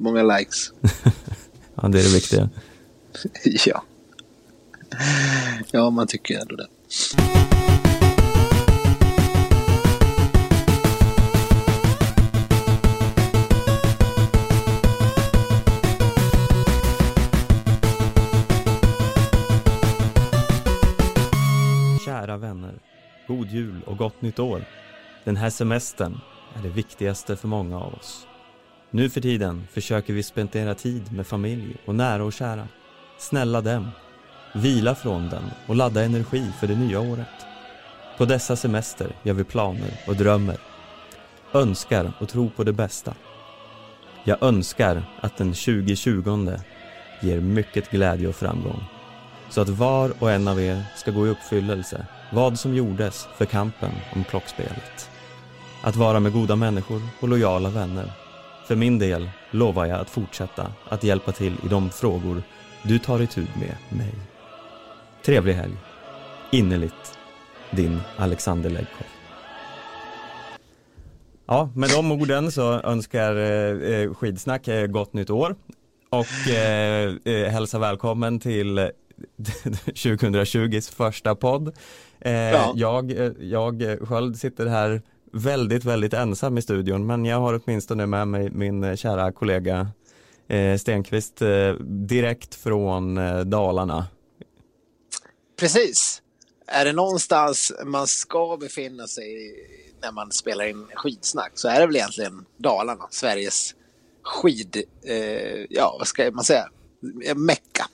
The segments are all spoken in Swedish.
många likes. ja, det är det viktiga. ja. Ja, man tycker ändå det. Kära vänner, god jul och gott nytt år. Den här semestern är det viktigaste för många av oss. Nu för tiden försöker vi spendera tid med familj och nära och kära. Snälla dem. Vila från den och ladda energi för det nya året. På dessa semester gör vi planer och drömmer. Önskar och tror på det bästa. Jag önskar att den 2020 ger mycket glädje och framgång. Så att var och en av er ska gå i uppfyllelse vad som gjordes för kampen om klockspelet. Att vara med goda människor och lojala vänner. För min del lovar jag att fortsätta att hjälpa till i de frågor du tar itu med mig. Trevlig helg. Innerligt din Alexander Legkov. Ja, med de orden så önskar eh, Skidsnack eh, gott nytt år och eh, eh, hälsa välkommen till 2020s första podd. Eh, ja. Jag, eh, jag själv sitter här väldigt, väldigt ensam i studion men jag har åtminstone med mig min eh, kära kollega eh, Stenqvist eh, direkt från eh, Dalarna. Precis. Är det någonstans man ska befinna sig när man spelar in skidsnack så är det väl egentligen Dalarna, Sveriges skid, eh, ja vad ska man säga, mecka.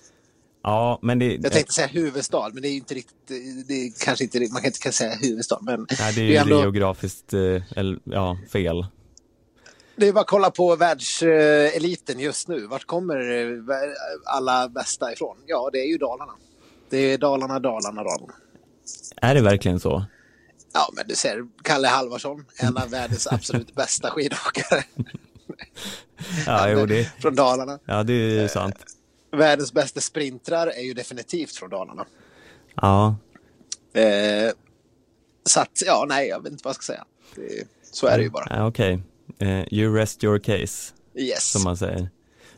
Ja, men det, jag tänkte säga huvudstad, men det är inte riktigt, det är kanske inte, man kan inte säga huvudstad. Men Nej, det är ju det är ändå, geografiskt eller, ja, fel. Det är bara att kolla på världseliten just nu. Vart kommer eh, alla bästa ifrån? Ja, det är ju Dalarna. Det är Dalarna, Dalarna, Dalarna. Är det verkligen så? Ja, men du ser Kalle Halvarsson, en av världens absolut bästa skidåkare. ja, jo, det... Från Dalarna. Ja, det är ju sant världens bästa sprintrar är ju definitivt från Dalarna. Ja. Eh, så att, ja, nej, jag vet inte vad jag ska säga. Det, så är det ju bara. Ja, Okej, okay. uh, you rest your case. Yes. Som man säger.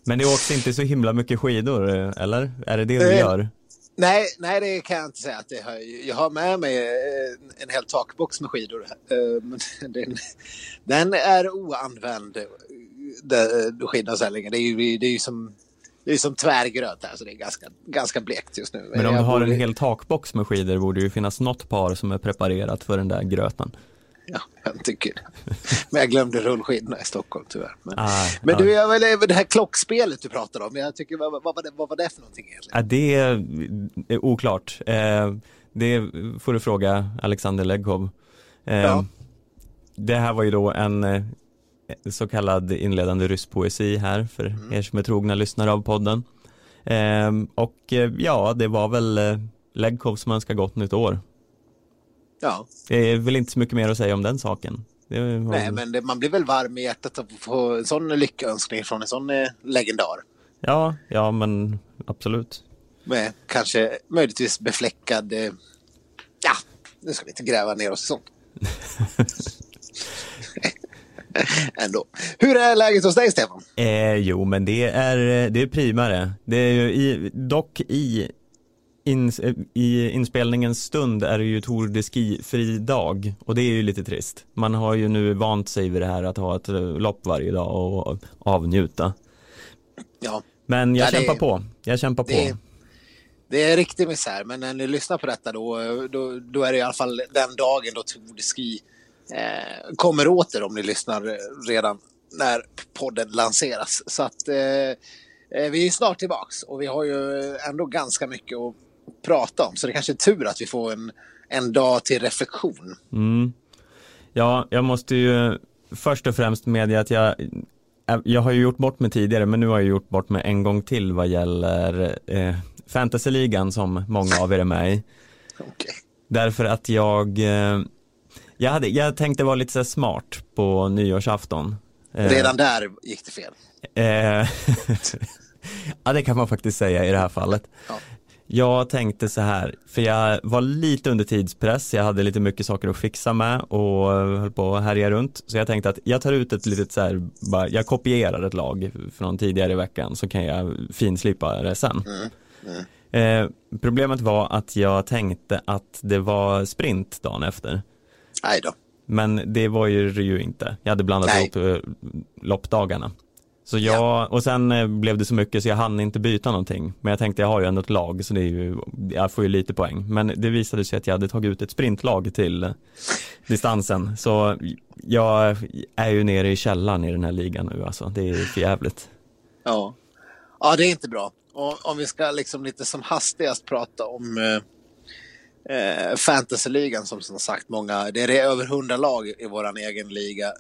Men det åks inte så himla mycket skidor, eh, eller? Är det det du eh, gör? Nej, nej, det kan jag inte säga att det har. Jag har med mig en, en hel takbox med skidor. Men den, den är oanvänd, skidavställningen. Det är ju, det är ju som det är som tvärgröt här så det är ganska, ganska blekt just nu. Men om du har en hel takbox med skidor borde det ju finnas något par som är preparerat för den där gröten. Ja, jag tycker det. Men jag glömde rullskidorna i Stockholm tyvärr. Men, ah, men du, jag, det här klockspelet du pratade om, jag tycker, vad, vad, var, det, vad var det för någonting egentligen? Ja, det är oklart. Eh, det får du fråga Alexander Legkov. Eh, ja. Det här var ju då en eh, så kallad inledande rysk poesi här för mm. er som är trogna lyssnare av podden. Ehm, och eh, ja, det var väl eh, Legkov som önskar gott nytt år. Ja. Det är väl inte så mycket mer att säga om den saken. Var... Nej, men det, man blir väl varm i hjärtat att få en sån lyckönskning från en sån eh, legendar. Ja, ja men absolut. Med kanske möjligtvis befläckad, eh, ja, nu ska vi inte gräva ner oss i sånt. Ändå. Hur är läget hos dig Stefan? Eh, jo men det är, det är primare. Det är ju i, dock i ins, i inspelningens stund är det ju Tour de Ski-fri dag och det är ju lite trist. Man har ju nu vant sig vid det här att ha ett lopp varje dag och avnjuta. Ja. Men jag ja, kämpar det, på. Jag kämpar på. Det, det är riktig misär, men när ni lyssnar på detta då, då, då är det i alla fall den dagen då Tour de Ski eh, kommer åter om ni lyssnar redan när podden lanseras. Så att eh, eh, vi är snart tillbaks och vi har ju ändå ganska mycket att prata om. Så det kanske är tur att vi får en, en dag till reflektion. Mm. Ja, jag måste ju först och främst medge att jag jag har ju gjort bort mig tidigare men nu har jag gjort bort mig en gång till vad gäller eh, fantasyligan som många av er är med i. Okay. Därför att jag eh, jag, hade, jag tänkte vara lite så smart på nyårsafton. Eh, Redan där gick det fel. Eh, ja, det kan man faktiskt säga i det här fallet. Ja. Jag tänkte så här, för jag var lite under tidspress, jag hade lite mycket saker att fixa med och höll på att härja runt. Så jag tänkte att jag tar ut ett litet så här, bara, jag kopierar ett lag från tidigare i veckan så kan jag finslipa det sen. Mm. Mm. Eh, problemet var att jag tänkte att det var sprint dagen efter. Nej då. Men det var ju det ju inte. Jag hade blandat Nej. ihop eh, loppdagarna. Så jag, ja. och sen eh, blev det så mycket så jag hann inte byta någonting. Men jag tänkte jag har ju ändå ett lag så det är ju, jag får ju lite poäng. Men det visade sig att jag hade tagit ut ett sprintlag till eh, distansen. Så jag är ju nere i källaren i den här ligan nu alltså. Det är för jävligt. Ja. ja, det är inte bra. Och om vi ska liksom lite som hastigast prata om eh, eh fantasyligan som som sagt många, det är över hundra lag i våran egen liga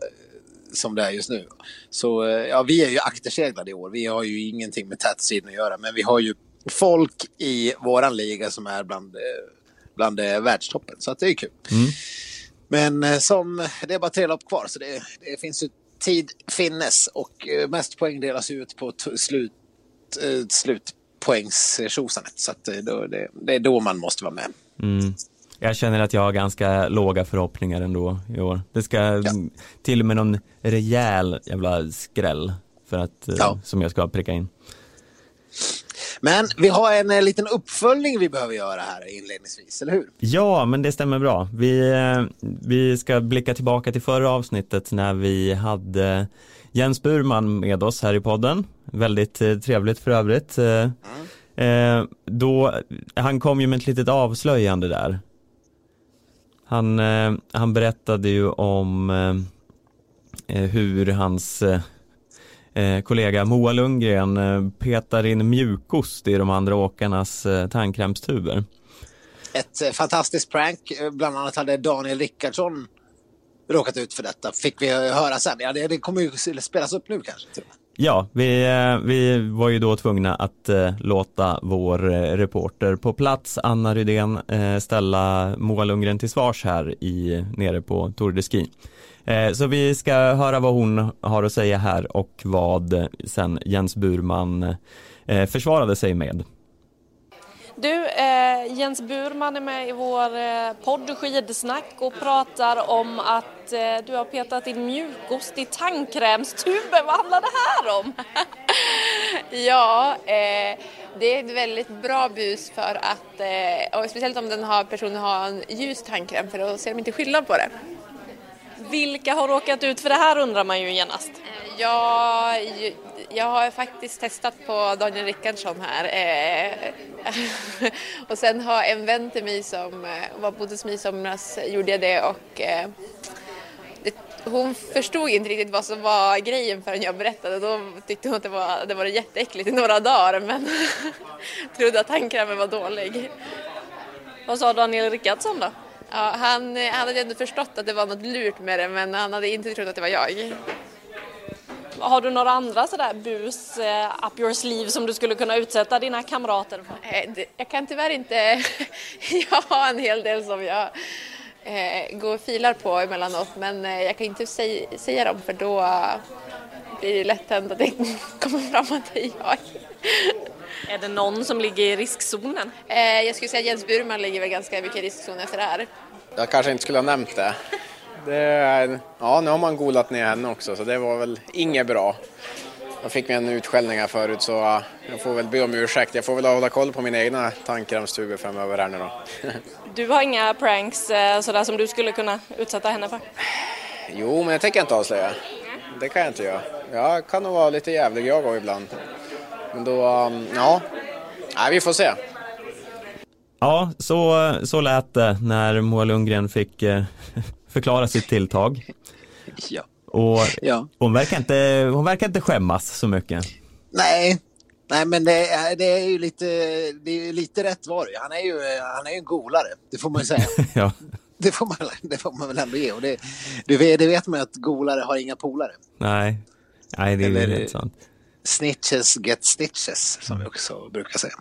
som det är just nu. Så eh, ja, vi är ju akterseglade i år. Vi har ju ingenting med tätstriden att göra, men vi har ju folk i våran liga som är bland, eh, bland eh, världstoppen, så att det är kul. Mm. Men som, det är bara tre lopp kvar, så det, det finns ju tid finnes och mest poäng delas ut på slut, slutpoängstjosanet. Så att det, det, det är då man måste vara med. Mm. Jag känner att jag har ganska låga förhoppningar ändå i år. Det ska ja. till och med någon rejäl jävla skräll för att, eh, ja. som jag ska pricka in. Men vi har en, eh, liten uppföljning vi behöver göra här inledningsvis, eller hur? Ja, men det stämmer bra. Vi, eh, vi ska blicka tillbaka till förra avsnittet när vi hade Jens Burman med oss här i podden. Väldigt trevligt för övrigt. Mm. Eh, då, han kom ju med ett litet avslöjande där han, eh, han berättade ju om eh, eh hur hans eh, eh, kollega Moa Lundgren eh, petar in mjukost i de andra åkarnas eh, tandkrämstuber. Ett eh, fantastiskt prank. Bland annat hade Daniel Rickardsson råkat ut för detta. Fick vi höra sen. Ja, det, det kommer ju spelas upp nu kanske. Ja, vi, eh, vi var ju då tvungna att eh, låta vår eh, reporter på plats, Anna Rydén, ställa Moa Lundgren till svars här i, nere på Tour de Ski. Så vi ska höra vad hon har att säga här och vad sen Jens Burman försvarade sig med. Du, eh, Jens Burman är med i vår eh, podd Skidsnack och pratar om att eh, du har petat in mjukost i tandkrämstuben. Vad handlar det här om? ja, eh, det är ett väldigt bra bus för att, eh, och speciellt om den har, personen har en ljus tandkräm för då ser de inte skillnad på det. Vilka har råkat ut för det här undrar man ju genast. Eh, ja, jag har faktiskt testat på Daniel Rickardsson här. Eh, och sen har en vän till mig som eh, var bodde hos mig i somras gjorde jag det och hon förstod inte riktigt vad som var grejen förrän jag berättade. Då tyckte hon att det var, det var jätteäckligt i några dagar men trodde att tandkrämen var dålig. Vad sa Daniel Rickardsson då? Ja, han, han hade ändå förstått att det var något lurt med det men han hade inte trott att det var jag. Har du några andra sådär bus eh, up your sleeve som du skulle kunna utsätta dina kamrater för? Eh, jag kan tyvärr inte, jag har en hel del som jag eh, går och filar på emellanåt men eh, jag kan inte säga, säga dem för då blir det lätt hänt att det kommer fram att det är jag. Är det någon som ligger i riskzonen? Eh, jag skulle säga att Jens Burman ligger väl ganska mycket i riskzonen efter det här. Jag kanske inte skulle ha nämnt det. det är, ja, nu har man golat ner henne också så det var väl inget bra. Jag fick mig en utskällning här förut så jag får väl be om ursäkt. Jag får väl hålla koll på mina egna tandkrämstubor framöver här nu då. Du har inga pranks eh, sådär som du skulle kunna utsätta henne för? Jo, men det tänker jag inte avslöja. Det kan jag inte göra. Jag kan nog vara lite jävlig jag ibland. Men då, um, ja, Nej, vi får se. Ja, så, så lät det när Moa Lundgren fick eh, förklara sitt tilltag. Ja. Och ja. Hon, verkar inte, hon verkar inte skämmas så mycket. Nej, Nej men det är, det är ju lite, det är lite rätt var. Han är ju han är en golare, det får man ju säga. ja. det, får man, det får man väl ändå ge. Och det, det, det vet man ju att golare har inga polare. Nej, Nej det är Eller, rätt sant. Snitches get stitches, som vi också brukar säga.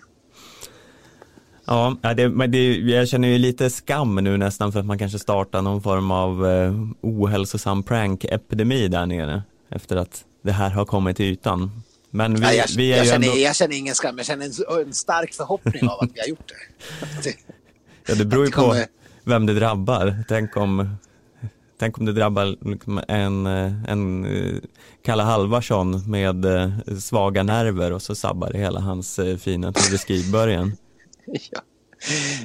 Ja, det, men det, jag känner ju lite skam nu nästan för att man kanske startar någon form av eh, ohälsosam prank-epidemi där nere efter att det här har kommit till ytan. Men vi, Nej, jag, vi är jag, ju känner, ändå... jag känner ingen skam, jag känner en, en stark förhoppning av att vi har gjort det. Ja, det beror ju att det kommer- på vem det drabbar. Tänk om, tänk om det drabbar liksom en, en eh, Kalle Halvarsson med eh, svaga nerver och så sabbar det hela hans eh, fina Tour Ski-början. ja.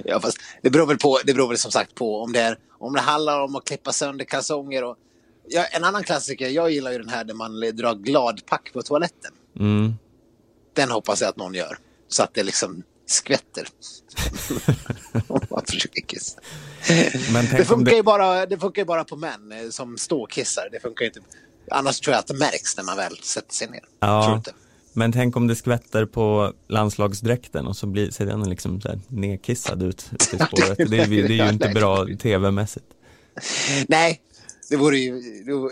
ja, fast det beror väl på, det beror väl som sagt på om det, är, om det handlar om att klippa sönder kalsonger och ja, en annan klassiker, jag gillar ju den här där man drar gladpack på toaletten. Mm. Den hoppas jag att någon gör. Så att det liksom skvätter. Om man försöker kissa. Men Det funkar, det, ju bara, det funkar ju bara på män eh, som ståkissar. Det funkar inte. Annars tror jag att det märks när man väl sätter sig ner. Ja, men tänk om det skvätter på landslagsdräkten och så blir, ser den liksom så här nedkissad ut i spåret. Det, är- det är ju inte bra tv-mässigt. Nej, det vore ju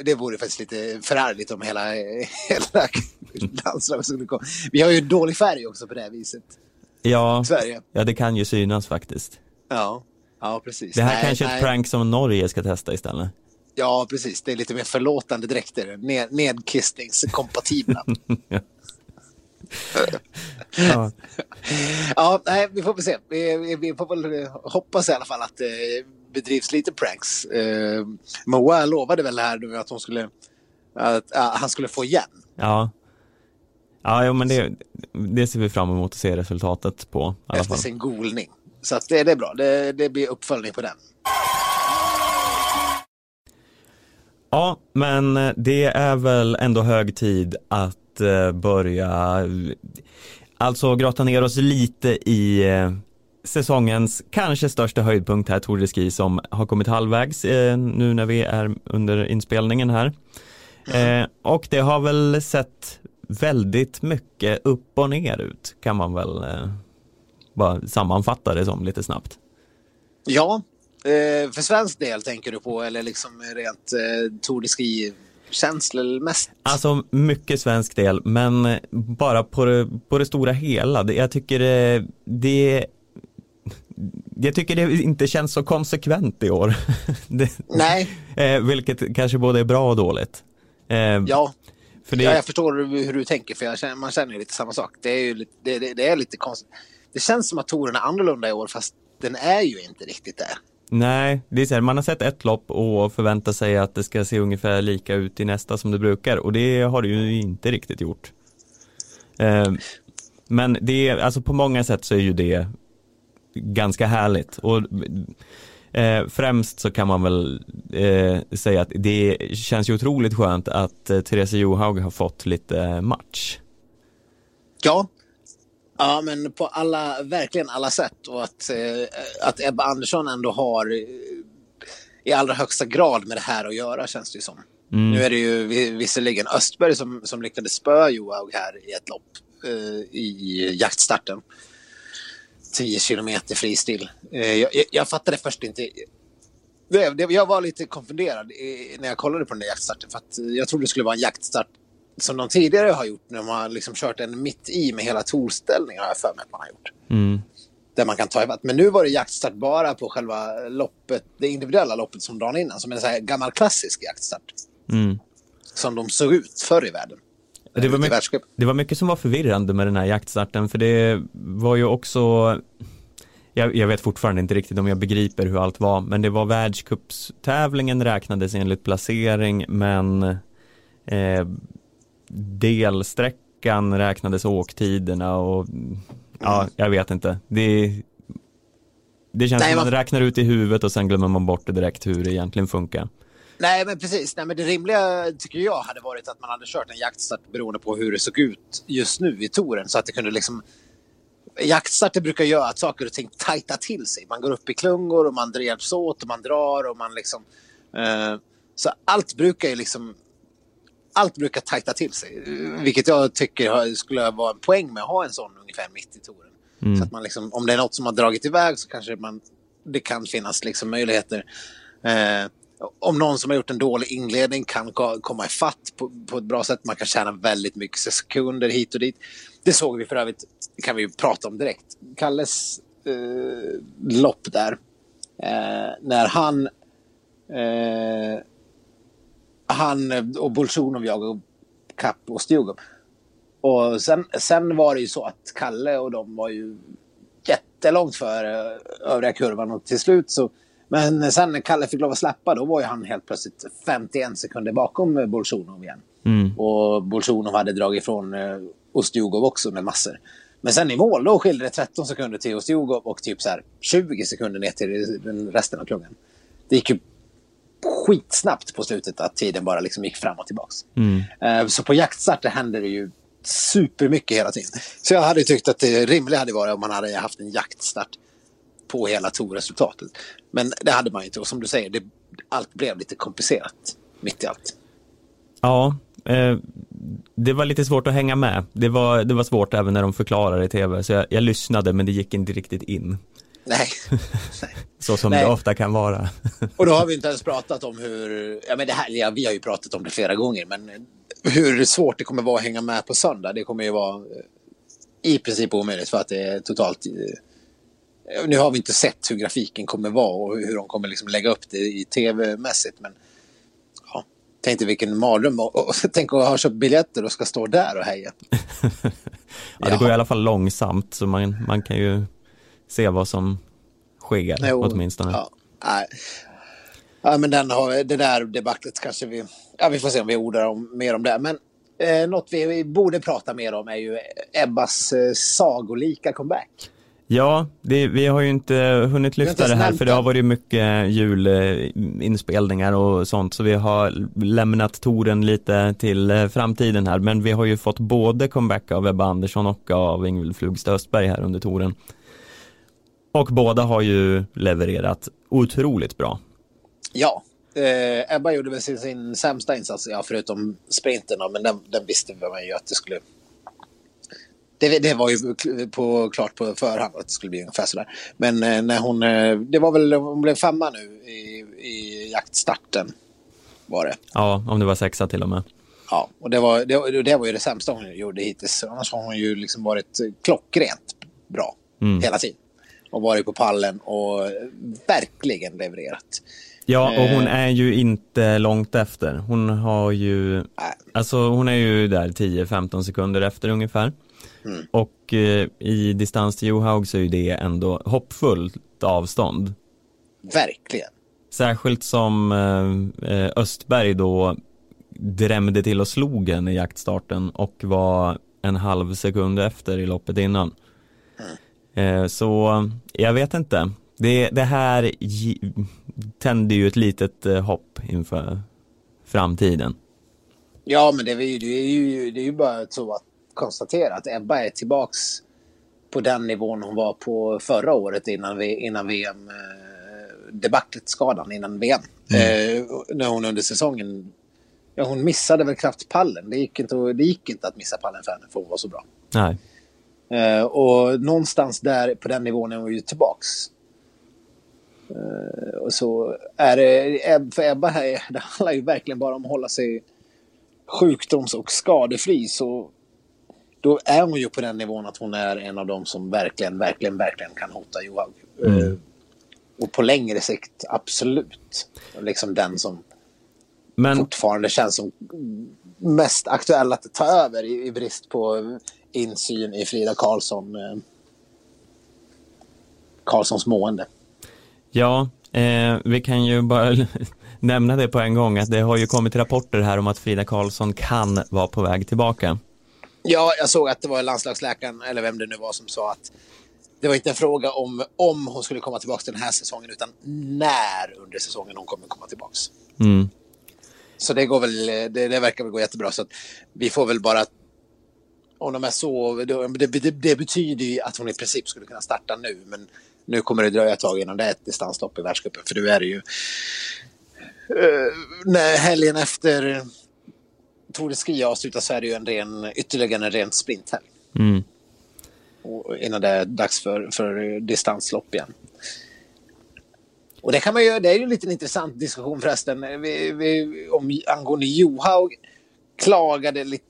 det vore faktiskt lite förargligt om hela, hela landslaget skulle komma. Vi har ju dålig färg också på det här viset. Ja, Sverige. ja, det kan ju synas faktiskt. Ja, ja precis. Det här Nej, kanske är ett prank som Norge ska testa istället. Ja, precis. Det är lite mer förlåtande dräkter. Ned, nedkissningskompatibla. Ja. ja, nej, vi får väl se. Vi, vi, vi får väl hoppas i alla fall att det bedrivs lite pranks. Eh, Moa lovade väl här nu att hon skulle, att, ja, han skulle få igen. Ja, ja jo, men det, det ser vi fram emot att se resultatet på efter sin golning. Så att det, det är bra. Det, det blir uppföljning på den. Ja, men det är väl ändå hög tid att eh, börja, alltså grotta ner oss lite i eh, säsongens kanske största höjdpunkt här, Tour de Ski, som har kommit halvvägs eh, nu när vi är under inspelningen här. Eh, och det har väl sett väldigt mycket upp och ner ut, kan man väl eh, bara sammanfatta det som lite snabbt. Ja, eh, för svensk del tänker du på eller liksom rent eh, Tour de Ski känslomässigt? Alltså mycket svensk del, men bara på det, på det stora hela. Det- Jag tycker det, det jag tycker det inte känns så konsekvent i år. det, Nej, eh, vilket kanske både är bra och dåligt. Eh, ja. Det, ja. Jag förstår hur du tänker för jag känner, man känner ju lite samma sak. Det är ju det, det, det är lite konstigt. Det känns som att touren är annorlunda i år fast den är ju inte riktigt det. Nej, det är så här, man har sett ett lopp och förväntar sig att det ska se ungefär lika ut i nästa som det brukar och det har det ju inte riktigt gjort. Eh, men det är, alltså på många sätt så är ju det ganska härligt och eh, främst så kan man väl eh, säga att det känns ju otroligt skönt att eh, Therese Johaug har fått lite match. Ja. Ja, men på alla, verkligen alla sätt. Och att, eh, att Ebba Andersson ändå har eh, i allra högsta grad med det här att göra känns det ju som. Mm. Nu är det ju vi- visserligen Östberg som, som lyckades spöa Johaug här i ett lopp eh, i jaktstarten. 10 kilometer fristil. Eh, jag, jag, jag fattade först inte. Det, det, jag var lite konfunderad när jag kollade på den där jaktstarten. För att jag trodde det skulle vara en jaktstart som de tidigare har gjort när de har liksom kört en mitt i med hela torställningen har jag för mig att man har gjort. Mm. Där man kan ta ifatt. Men nu var det jaktstart bara på själva loppet, det individuella loppet som dagen innan. Som en så här gammal klassisk jaktstart. Mm. Som de såg ut förr i världen. Det var, mycket, det var mycket som var förvirrande med den här jaktstarten för det var ju också jag, jag vet fortfarande inte riktigt om jag begriper hur allt var men det var världscupstävlingen räknades enligt placering men eh, delsträckan räknades åktiderna och ja, jag vet inte. Det, det känns Nej, som man räknar ut i huvudet och sen glömmer man bort det direkt hur det egentligen funkar. Nej, men precis. Nej, men det rimliga tycker jag hade varit att man hade kört en jaktstart beroende på hur det såg ut just nu i touren. Så att det kunde liksom... Jaktstarter brukar göra att saker och ting tajtar till sig. Man går upp i klungor och man hjälps åt och man drar och man liksom... Eh, så allt brukar ju liksom... Allt brukar tajta till sig. Vilket jag tycker skulle vara en poäng med att ha en sån ungefär mitt i touren. Så att man liksom, om det är något som har dragit iväg så kanske man, det kan finnas liksom möjligheter. Eh, om någon som har gjort en dålig inledning kan komma ifatt på, på ett bra sätt. Man kan tjäna väldigt mycket sekunder hit och dit. Det såg vi för övrigt, det kan vi ju prata om direkt. Kalles eh, lopp där. Eh, när han eh, han och Bolsjunov jagade kapp och Stjugov. Och sen, sen var det ju så att Kalle och de var ju jättelångt före övriga kurvan och till slut så men sen när Kalle fick lov att släppa då var ju han helt plötsligt 51 sekunder bakom Bolsjunov igen. Mm. Och Bolsjunov hade dragit ifrån eh, Ustjugov också med massor. Men sen i mål då skilde det 13 sekunder till Ustjugov och typ så här 20 sekunder ner till resten av klungan. Det gick ju skitsnabbt på slutet att tiden bara liksom gick fram och tillbaks. Mm. Eh, Så på jaktstarter hände det ju supermycket hela tiden. Så jag hade tyckt att det rimliga hade varit om man hade haft en jaktstart på hela Tor-resultatet. Men det hade man inte och som du säger, det, allt blev lite komplicerat mitt i allt. Ja, eh, det var lite svårt att hänga med. Det var, det var svårt även när de förklarade i tv, så jag, jag lyssnade men det gick inte riktigt in. Nej. Så som Nej. det ofta kan vara. Och då har vi inte ens pratat om hur, ja men det här, ja, vi har ju pratat om det flera gånger, men hur svårt det kommer vara att hänga med på söndag, det kommer ju vara eh, i princip omöjligt för att det är totalt... eh, Nu har vi inte sett hur grafiken kommer vara och hur de kommer liksom lägga upp det i tv-mässigt, men ja, tänkte vilken mardröm. Och, och, tänk att ha köpt biljetter och ska stå där och heja. Ja, det går i alla fall långsamt, så man, man kan ju se vad som sker Jo, åtminstone. Ja, nej. ja, men den har, det där debaclet kanske vi... Ja, vi får se om vi ordar om, mer om det. Men eh, något vi, vi borde prata mer om är ju Ebbas eh, sagolika comeback. Ja, det, vi har ju inte hunnit lyfta det här för det har varit mycket julinspelningar och sånt så vi har lämnat touren lite till eh, framtiden här men vi har ju fått både comeback av Ebba Andersson och av Ingvild Flugstad Östberg här under touren. Och båda har ju levererat otroligt bra. Ja, eh, Ebba gjorde väl sin, sin sämsta insats, ja, förutom sprinten, men den, den visste man ju att det skulle... Det, det var ju på, klart på förhand att det skulle bli ungefär sådär. Men eh, när hon... Eh, det var väl, hon blev femma nu i, i jaktstarten, var det. Ja, om det var sexa till och med. Ja, och det var, det, det var ju det sämsta hon gjorde hittills. Annars har hon ju liksom varit klockrent bra Mm. hela tiden. Och varit på pallen och verkligen levererat. Ja, och hon Eh. är ju inte långt efter. Hon har ju, Nej. alltså hon är ju där 10-15 sekunder efter ungefär. Mm. Och eh, i distans till Johaug så är ju det ändå hoppfullt avstånd. Verkligen. Särskilt som eh, eh, Östberg då drämde till och slog henne i jaktstarten och var en halv sekund efter i loppet innan. Eh, så jag vet inte. Det, det här tände ju ett litet eh, hopp inför framtiden. Ja, men det är, ju, det, är ju, det är ju bara så att konstatera att Ebba är tillbaks på den nivån hon var på förra året innan, vi, innan VM. Eh, debaclet, skadan innan VM. Eh, när hon under säsongen... Ja, hon missade väl knappt pallen. Det gick inte, det gick inte att missa pallen för henne för hon var så bra. Nej. Eh, och någonstans där på den nivån är hon ju tillbaks. Eh, och så är det, för Ebba här, det handlar ju verkligen bara om att hålla sig sjukdoms och skadefri. Så då är hon ju på den nivån att hon är en av dem som verkligen, verkligen, verkligen kan hota Johaug. Eh, och på längre sikt, absolut. Liksom den som Men fortfarande känns som mest aktuell att ta över i, i brist på insyn i Frida Karlsson. Eh, Karlssons mående. ja, eh, vi kan ju bara nämna det på en gång att det har ju kommit rapporter här om att Frida Karlsson kan vara på väg tillbaka. Ja, jag såg att det var landslagsläkaren, eller vem det nu var, som sa att det var inte en fråga om om hon skulle komma tillbaka till den här säsongen, utan när under säsongen hon kommer komma tillbaka. Mm. Så det går väl, det, det verkar väl gå jättebra. Så att vi får väl bara, om de är så, det, det, det betyder ju att hon i princip skulle kunna starta nu, men nu kommer det dröja ett tag innan det är ett distanslopp i världscupen, för nu är det ju eh, när helgen efter Tour de Ski avslutas så är det ju en ren, ytterligare en ren sprinthelg. Mm. Och innan det är dags för, för distanslopp igen. Och det kan man ju, det är ju en liten intressant diskussion förresten. Vi, vi, om, angående Johaug klagade lite,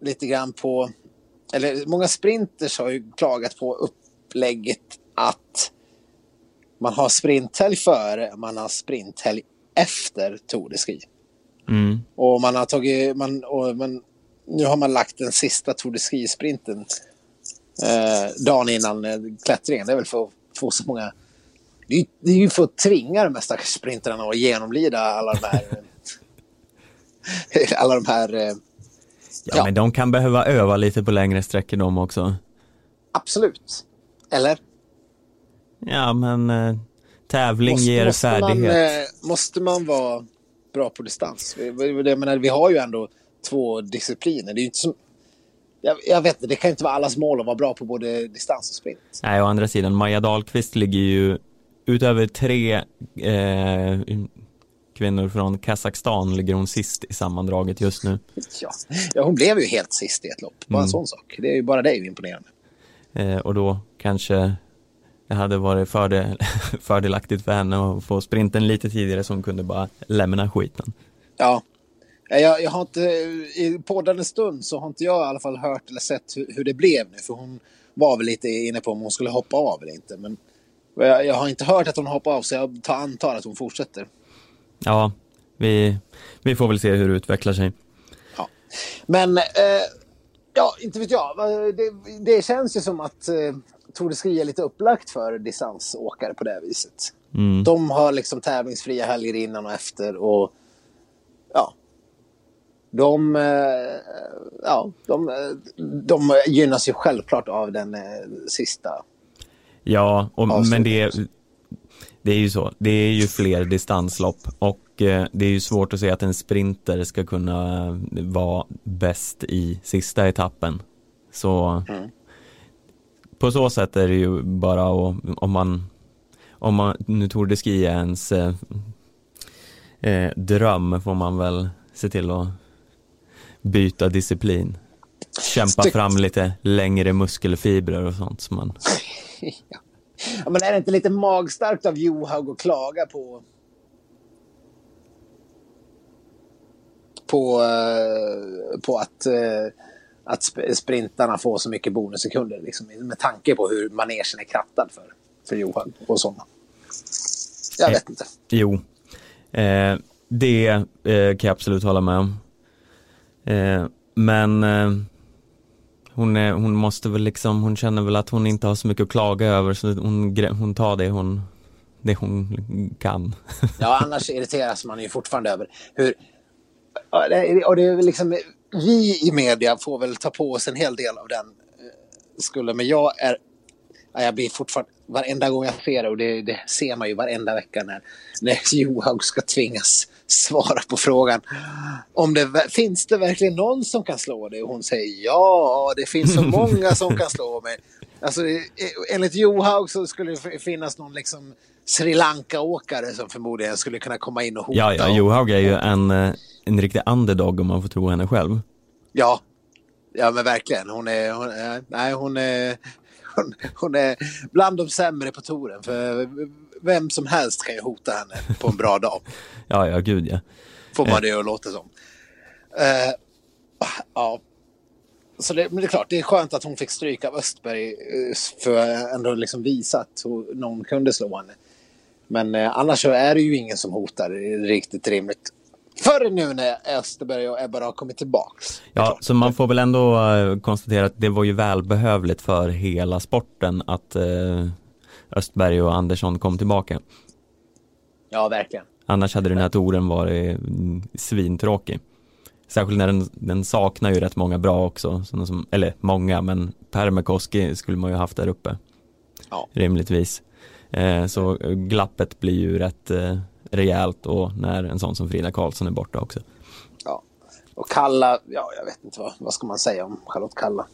lite grann på, eller många sprinters har ju klagat på upplägget att man har sprinthelg före, man har sprinthelg efter Tour de Ski. Mm. Och man har tagit, man, och man, nu har man lagt den sista Tour de Ski-sprinten eh, dagen innan eh, klättringen. Det är väl för att få så många... Det är, ju- det är ju för att tvinga de här stackars sprintrarna att genomlida alla de här... alla de här... Eh, Ja, Ja. men de kan behöva öva lite på längre sträckor de också. absolut. Eller? Ja, men eh, tävling Måste, ger måste, man, färdighet. eh, måste man vara bra på distans? Vi- vi- Jag menar, vi har ju ändå två discipliner. Det är ju inte som... Jag, jag vet inte, det kan inte vara allas mål att vara bra på både distans och sprint. Nej, å andra sidan, Maja Dahlqvist ligger ju utöver tre eh, kvinnor från Kazakstan ligger hon sist i sammandraget just nu. Ja. ja, hon blev ju helt sist i ett lopp. Bara Mm. en sån sak. Det är ju bara det imponerande. Eh, och då kanske det hade varit fördel, fördelaktigt för henne att få sprinten lite tidigare så hon kunde bara lämna skiten. Ja. Jag, jag har inte, I poddande stund så har inte jag i alla fall hört eller sett hur, hur det blev nu. För hon var väl lite inne på om hon skulle hoppa av eller inte. Men jag, jag har inte hört att hon hoppar av så jag tar antar att hon fortsätter. Ja, vi, vi får väl se hur det utvecklar sig. Ja. Men, eh, ja, inte vet jag. Det, det känns ju som att eh, Tour de Ski är lite upplagt för distansåkare på det viset. Mm. De har liksom tävlingsfria helger innan och efter och ja. De, eh, ja, de, de gynnas ju självklart av den eh, sista. Ja, och, men det, det är ju så. Det är ju fler distanslopp och eh, det är ju svårt att säga att en sprinter ska kunna vara bäst i sista etappen. Så Mm. På så sätt är det ju bara att, om man, om man, nu Tour de Ski är ens eh, eh, dröm får man väl se till att byta disciplin. Kämpa Styggt. fram lite längre muskelfibrer och sånt som man Ja, men är det inte lite magstarkt av Johaug att klaga på på, eh, på att, eh, att sp- sprintarna får så mycket bonussekunder liksom, med tanke på hur manegen är krattad för, för Johaug och sådana. Jag vet inte. Jo, eh, det eh, kan jag absolut hålla med om. Eh, men eh, hon, är, hon måste väl liksom, hon känner väl att hon inte har så mycket att klaga över så hon, hon tar det hon, det hon kan. Ja, annars irriteras man ju fortfarande över hur... Ja, det- Och det är väl liksom, vi i media får väl ta på oss en hel del av den eh, skulden. Men jag är... Ja, jag blir fortfarande... Varenda gång jag ser det, och det, det ser man ju varenda vecka när, när Johaug ska tvingas svara på frågan. Om det, finns det verkligen någon som kan slå dig? Och hon säger ja, det finns så många som kan slå mig. Alltså, eh, enligt Johaug så skulle det finnas någon liksom Sri Lanka-åkare som förmodligen skulle kunna komma in och hota. Ja, ja, Johaug är ju en, eh, en riktig underdog om man får tro henne själv. Ja, ja men verkligen. Hon är, hon, är- nej, hon, är, hon, hon är bland de sämre på touren. För vem som helst kan ju hota henne på en bra dag. Ja, ja, gud ja. Får man det att låta som. Eh, ja. Så det, men det är klart, det är skönt att hon fick stryk av Östberg eh, för att ändå liksom visa att någon kunde slå henne. Men eh, annars så är det ju ingen som hotar riktigt rimligt. Förrän nu när Österberg och Ebba har kommit tillbaks. Är Ja, så man får väl ändå eh, konstatera att det var ju välbehövligt för hela sporten att eh, Östberg och Andersson kom tillbaka. ja, verkligen. Annars hade den här touren varit mm, svintråkig. Särskilt när den, den saknar ju rätt många bra också, som, eller många, men Permekoski skulle man ju haft där uppe. Ja. Rimligtvis. Eh, så eh, glappet blir ju rätt eh, rejält och när en sån som Frida Karlsson är borta också. Ja. Och Kalla, ja jag vet inte vad, vad ska man säga om Charlotte Kalla.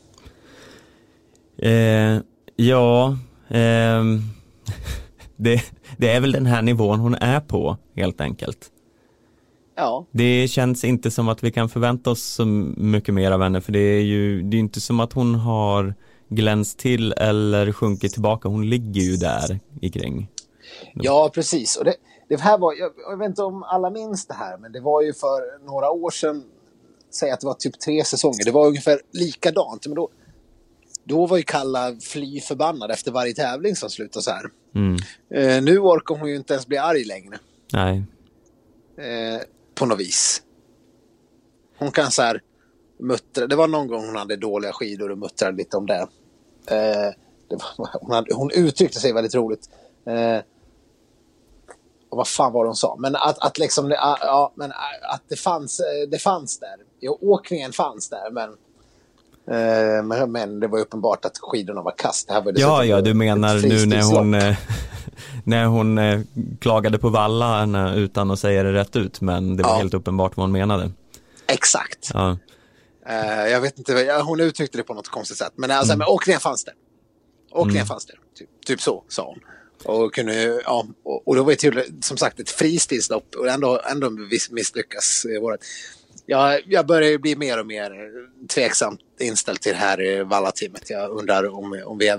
Eh, ja, ehm, det, det är väl den här nivån hon är på helt enkelt. Ja, Det känns inte som att vi kan förvänta oss så mycket mer av henne för det är ju det är inte som att hon har glänst till eller sjunkit tillbaka. Hon ligger ju där i kring. ja precis. Och det, det här var, jag, jag vet inte om alla minns det här, men det var ju för några år sedan, säg att det var typ tre säsonger, det var ungefär likadant. Men då, då var ju Kalla fly förbannad efter varje tävling som slutade så här. Mm. Eh, nu orkar hon ju inte ens bli arg längre. Nej, eh, på något vis. Hon kan så här muttrade. Det var någon gång hon hade dåliga skidor och muttrade lite om det. Eh, det var, hon, hade, hon uttryckte sig väldigt roligt. Eh, och vad fan var det hon sa? Men att, att liksom, ja, men att det fanns, det fanns där. Jo, åkningen fanns där, men men, men det var uppenbart att skidorna var kast. Det här var ja, ja, du menar nu när hon, när hon klagade på vallarna utan att säga det rätt ut, men det var ja. helt uppenbart vad hon menade. Exakt. Ja. jag vet inte, hon uttryckte det på något konstigt sätt, men, alltså, mm. men åkningen fanns där. Åkningen mm. fanns där, typ, typ så sa hon. Och, kunde, ja, och, och då var det till, som sagt ett fristilslopp och ändå, ändå misslyckas. Jag, jag börjar bli mer och mer tveksamt inställd till det här vallateamet. Jag undrar om, om vi är...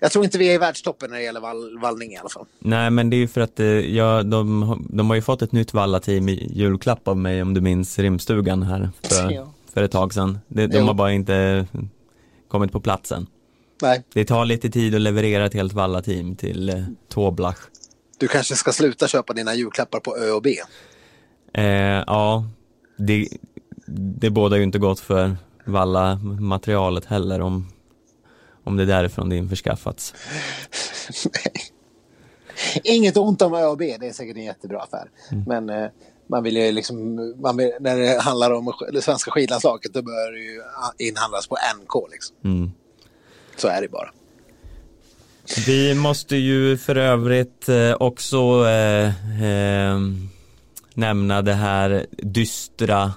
Jag tror inte vi är i världstoppen när det gäller vall, vallning i alla fall. Nej, men det är ju för att ja, de, de har ju fått ett nytt vallateam i julklapp av mig om du minns rimstugan här för, ja. för ett tag sedan. De, de har bara inte kommit på platsen. Nej. Det tar lite tid att leverera ett helt vallateam till eh, Toblach. Du kanske ska sluta köpa dina julklappar på Ö och B? Eh, ja, det, det båda ju inte gott för valla-materialet heller om, om det är därifrån det införskaffats. Nej. Inget ont om Ö och B, det är säkert en jättebra affär. Mm. Men eh, man vill ju liksom, vill, när det handlar om det svenska skidlandslaget då bör det ju inhandlas på NK. Liksom. Mm. Så är det bara. Vi måste ju för övrigt eh, också eh, eh, nämna det här dystra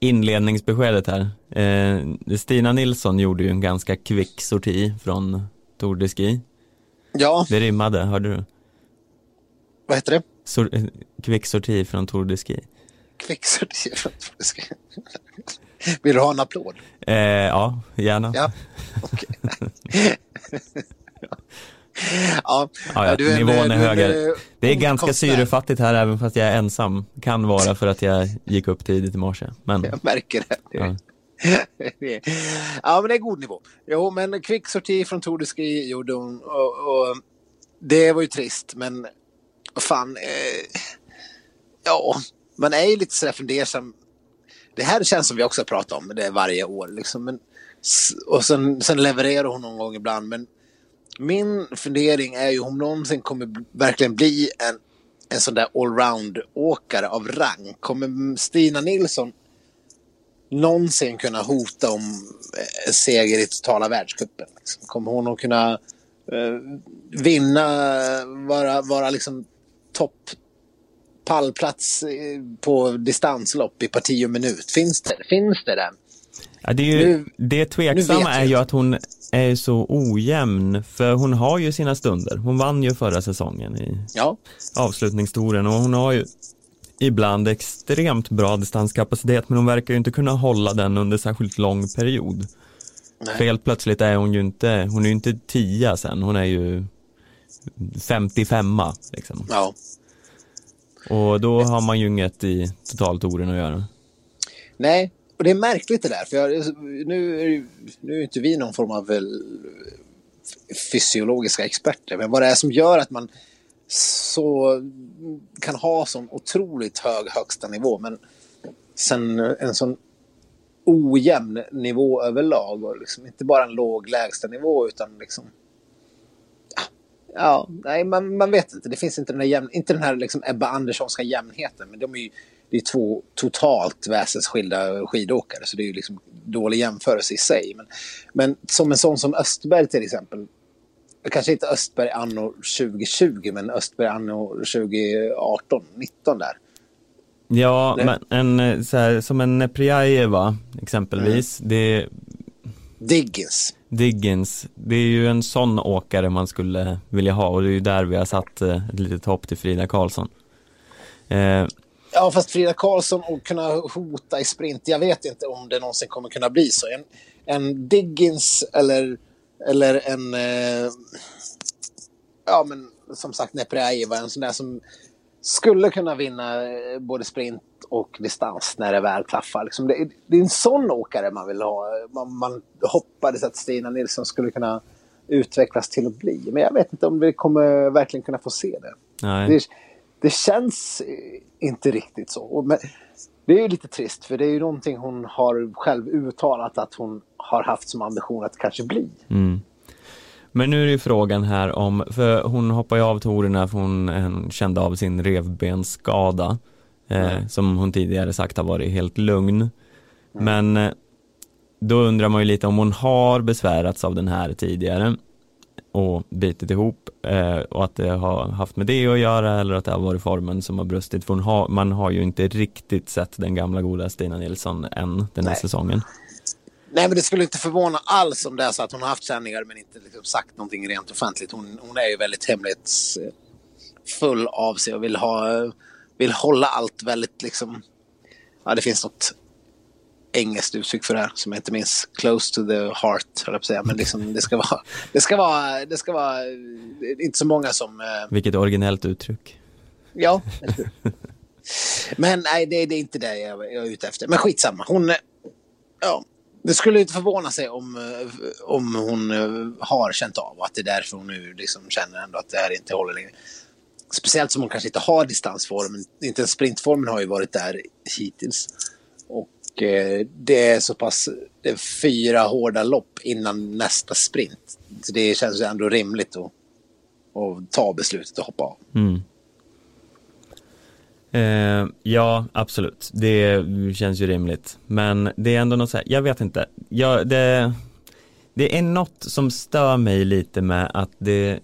inledningsbeskedet här. Eh, Stina Nilsson gjorde ju en ganska kvick sorti från Tour de Ski. Ja. Det rimmade, hörde du? Vad heter det? Sor eh, kvick sorti från Tour de Ski. Kvick sorti från Tour de Ski. Vill du ha en applåd? Eh, ja, gärna. Ja, okay. ja, ja, du, nivån är högre. Det är ganska syrefattigt här även fast jag är ensam. Kan vara för att jag gick upp tidigt i morse. Men... Jag märker det. Ja. ja, men det är god nivå. Jo, men kvick sorti från Tour de Ski gjorde hon. Och, och, det var ju trist, men fan. Eh, ja, man är ju lite sådär fundersam det här känns som vi också har pratat om det varje år. Liksom. Men, och sen, sen levererar hon någon gång ibland. Men min fundering är ju om någonsin kommer verkligen bli en, en sån där allround-åkare av rang. Kommer Stina Nilsson någonsin kunna hota om eh, seger i totala världscupen? Liksom? Kommer hon att kunna eh, vinna, vara, vara liksom topp pallplats eh, på distanslopp i parti och minut. Finns det, finns det den? Ja, det, är ju, nu, det tveksamma är ju att hon är så ojämn, för hon har ju sina stunder. Hon vann ju förra säsongen i ja. avslutningstoren och hon har ju ibland extremt bra distanskapacitet, men hon verkar ju inte kunna hålla den under särskilt lång period. Nej. För helt plötsligt är hon ju inte, hon är ju inte tia sen, hon är ju 55 liksom. Ja. Och då har man ju inget i totaltouren att göra. Nej, och det är märkligt det där. För jag, nu, är, nu är inte vi någon form av väl, fysiologiska experter. Men vad det är som gör att man så kan ha sån otroligt hög högsta nivå. Men sen en sån ojämn nivå överlag. Och liksom inte bara en låg lägsta nivå utan liksom Ja, nej, man, man vet inte. Det finns inte den här, jämn, inte den här liksom Ebba Anderssonska jämnheten. Men de är ju, det är två totalt väsensskilda skidåkare. Så det är ju liksom dålig jämförelse i sig. Men, men som en sån som Östberg till exempel. Kanske inte Östberg anno 2020 men Östberg anno 2018, 19 där. Ja, Nej. men en, så här, som en Priajeva exempelvis. Mm. Det... Diggins. Diggins, det är ju en sån åkare man skulle vilja ha och det är ju där vi har satt eh, ett litet hopp till Frida Karlsson. Eh. Ja, fast Frida Karlsson och kunna hota i sprint, jag vet inte om det någonsin kommer kunna bli så. En, en Diggins eller, eller en, eh, ja men som sagt Neprajeva, en sån där som skulle kunna vinna eh, både sprint och distans när det väl klaffar. Liksom det, det, är en sån åkare man vill ha. Man, man hoppades att Stina Nilsson skulle kunna utvecklas till att bli. Men jag vet inte om vi kommer verkligen kunna få se det. Det, det, känns inte riktigt så. Men Det är ju lite trist för det är ju någonting hon har själv uttalat att hon har haft som ambition att kanske bli. Mm. Men nu är ju frågan här om, för hon hoppade ju av tourerna för hon, hon kände av sin revbensskada eh, mm. som hon tidigare sagt har varit helt lugn. Mm. Men eh, då undrar man ju lite om hon har besvärats av den här tidigare och bitit ihop eh, och att det har haft med det att göra eller att det har varit formen som har brustit. För har, man har ju inte riktigt sett den gamla goda Stina Nilsson än den här Nej. säsongen. Nej, men det skulle inte förvåna alls om det är så att hon har haft sändningar men inte liksom sagt någonting rent offentligt. Hon, hon är ju väldigt hemlighetsfull av sig och vill, ha, vill hålla allt väldigt liksom... Ja, det finns något engelskt uttryck för det här som jag inte minns. Close to the heart, höll jag på att säga. Men liksom, det ska vara, det ska vara, det ska vara inte så många som... Eh... Vilket originellt uttryck. Ja, Men nej, det, det, är inte det jag, jag är ute efter. Men skitsamma. Hon... Ja, det skulle inte förvåna sig om, eh, om hon eh, har känt av att det är därför hon nu liksom känner ändå att det här inte håller längre. Speciellt som hon kanske inte har distansformen. Inte ens sprintformen har ju varit där hittills. Och eh, det är så pass det är fyra hårda lopp innan nästa sprint. Så det känns ändå rimligt att, att ta beslutet och hoppa av. Mm. Eh, ja, absolut. Det känns ju rimligt. Men det är ändå något så här, jag vet inte. Jag, det, det är något som stör mig lite med att det,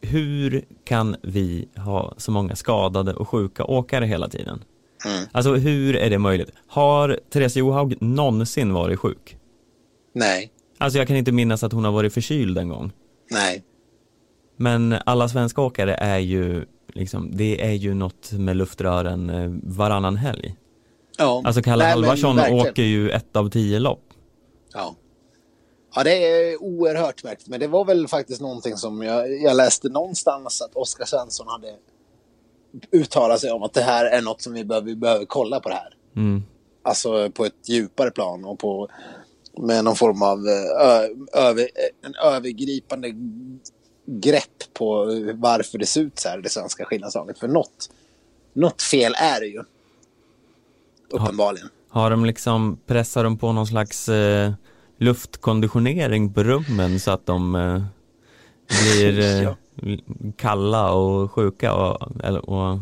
hur kan vi ha så många skadade och sjuka åkare hela tiden? Mm. Alltså hur är det möjligt? Har Therese Johaug någonsin varit sjuk? Nej. Alltså jag kan inte minnas att hon har varit förkyld en gång. Nej. Men alla svenska åkare är ju liksom, det är ju något med luftrören eh, varannan helg. Ja. Alltså Kalle Nej, Halvarsson åker ju ett av tio lopp. Ja. Ja, det är oerhört märkligt. Men det var väl faktiskt någonting som jag, jag läste någonstans att Oskar Svensson hade uttalat sig om att det här är något som vi behöver, vi behöver kolla på det här. Mm. Alltså på ett djupare plan och på med någon form av eh, över, en övergripande grepp på varför det ser ut så här, det svenska skillnadslaget. För något, något fel är det ju. Uppenbarligen. Har, har de liksom, pressar de på någon slags eh, luftkonditionering på rummen så att de eh, blir eh, ja kalla och sjuka och, och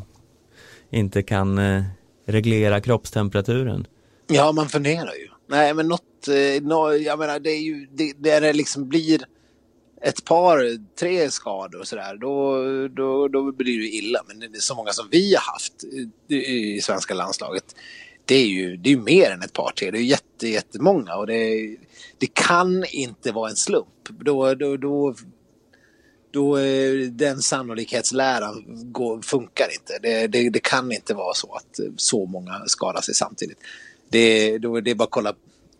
inte kan eh, reglera kroppstemperaturen? Ja, man funderar ju. Nej, men något, eh, no, jag menar det är ju, det, där det liksom blir ett par, tre skador och sådär, då, då, då blir det illa. Men det är så många som vi har haft eh, i svenska landslaget, det är ju det är mer än ett par tre. Det är jätte, jättemånga och det, det kan inte vara en slump. Då, då, då, då den sannolikhetsläran går, funkar inte. Det, det, det, kan inte vara så att så många skadar sig samtidigt. Det, då, det är bara att kolla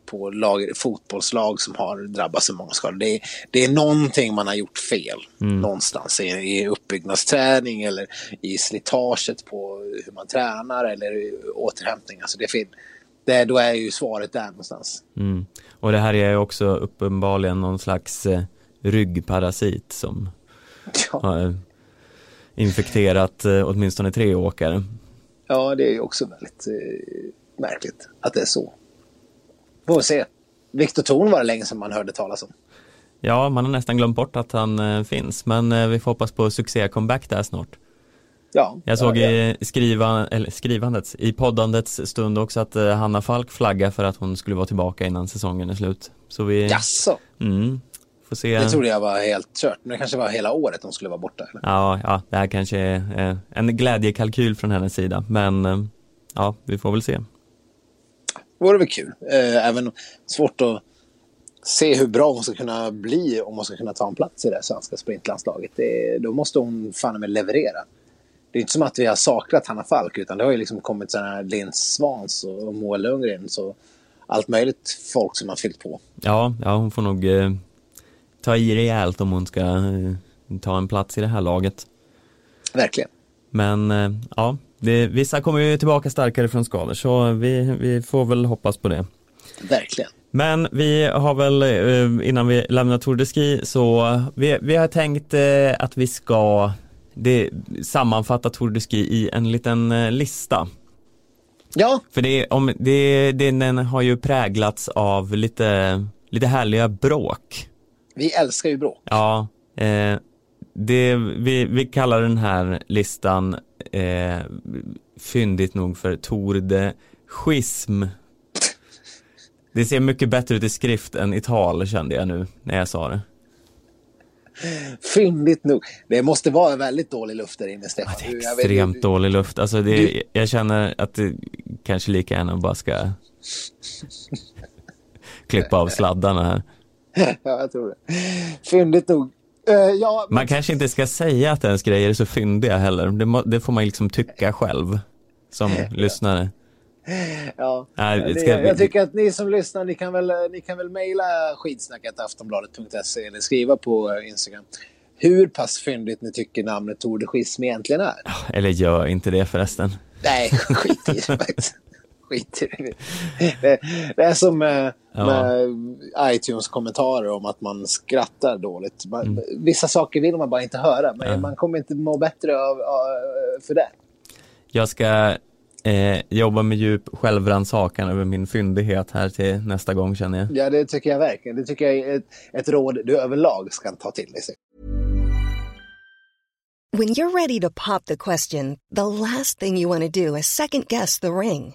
på lag, fotbollslag som har drabbats av många skador. Det är, det är någonting man har gjort fel mm. någonstans i, i uppbyggnadsträning eller i slitaget på hur man tränar eller återhämtning. Alltså det det, då är ju svaret där någonstans. Mm. Och det här är också uppenbarligen någon slags eh, ryggparasit som ja. infekterat eh, åtminstone tre åkare. Ja, det är ju också väldigt eh, märkligt att det är så. Får se. Viktor Thorn var det länge sedan man hörde talas om. Ja, man har nästan glömt bort att han eh, finns, men eh, vi får hoppas på succé-comeback där snart. Ja, jag såg ja, i skriva, eller skrivandets, i poddandets stund också att eh, Hanna Falk flaggar för att hon skulle vara tillbaka innan säsongen är slut. Så vi... Jaså? Mm, får se. Det trodde jag var helt kört, men det kanske var hela året hon skulle vara borta. Eller? Ja, ja, det här kanske är eh, en glädjekalkyl från hennes sida, men eh, ja, vi får väl se vore väl kul. Eh, även svårt att se hur bra hon ska kunna bli om hon ska kunna ta en plats i det svenska sprintlandslaget. Det, då måste hon fan med leverera. Det är inte som att vi har saknat Hanna Falk utan det har ju liksom kommit sådana här Linn Svans och Moa Lundgren. Så allt möjligt folk som har fyllt på. Ja, ja hon får nog eh, ta i rejält om hon ska eh, ta en plats i det här laget. Verkligen. Men eh, ja, det, vissa kommer ju tillbaka starkare från skador så vi, vi får väl hoppas på det. Verkligen. Men vi har väl, eh, innan vi lämnar Tour de Ski, så vi, vi har tänkt att vi ska det, sammanfatta Tour de Ski i en liten lista. Ja, För det, om, det, det, den har ju präglats av lite, lite härliga bråk. Vi älskar ju bråk. Ja, eh, det, vi, vi kallar den här listan eh, fyndigt nog för Tour de Schism. Det ser mycket bättre ut i skrift än i tal kände jag nu när jag sa det. Fyndigt nog. Det måste vara väldigt dålig luft där inne, Stefan. Det är jag vet- extremt dålig luft. Alltså det, Du- jag känner att det kanske lika gärna bara ska klippa av sladdarna här. Ja, jag tror det. Fyndigt nog. Eh, ja, Man kanske inte ska säga att ens grejer är så fyndiga heller. Det, må, det får man liksom tycka själv som lyssnare. ja. Nej, ska jag tycker att ni som lyssnar, ni kan väl, ni kan väl mejla skidsnacket aftonbladet.se eller skriva på eh, Instagram hur pass fyndigt ni tycker namnet Tour de Schism egentligen är. Eller gör inte det förresten. Nej, skit i det. Skit i det. Det, det är som Ja. med iTunes-kommentarer om att man skrattar dåligt. Man, Vissa saker vill man bara inte höra, men Mm. Ja. man kommer inte må bättre av, av, för det. Jag ska eh, jobba med djup självrannsakan över min fyndighet här till nästa gång känner jag. Ja, det tycker jag verkligen. Det tycker jag är ett, ett råd du överlag ska ta till dig. When you're ready to pop the question, the last thing you want to do is second guess the ring.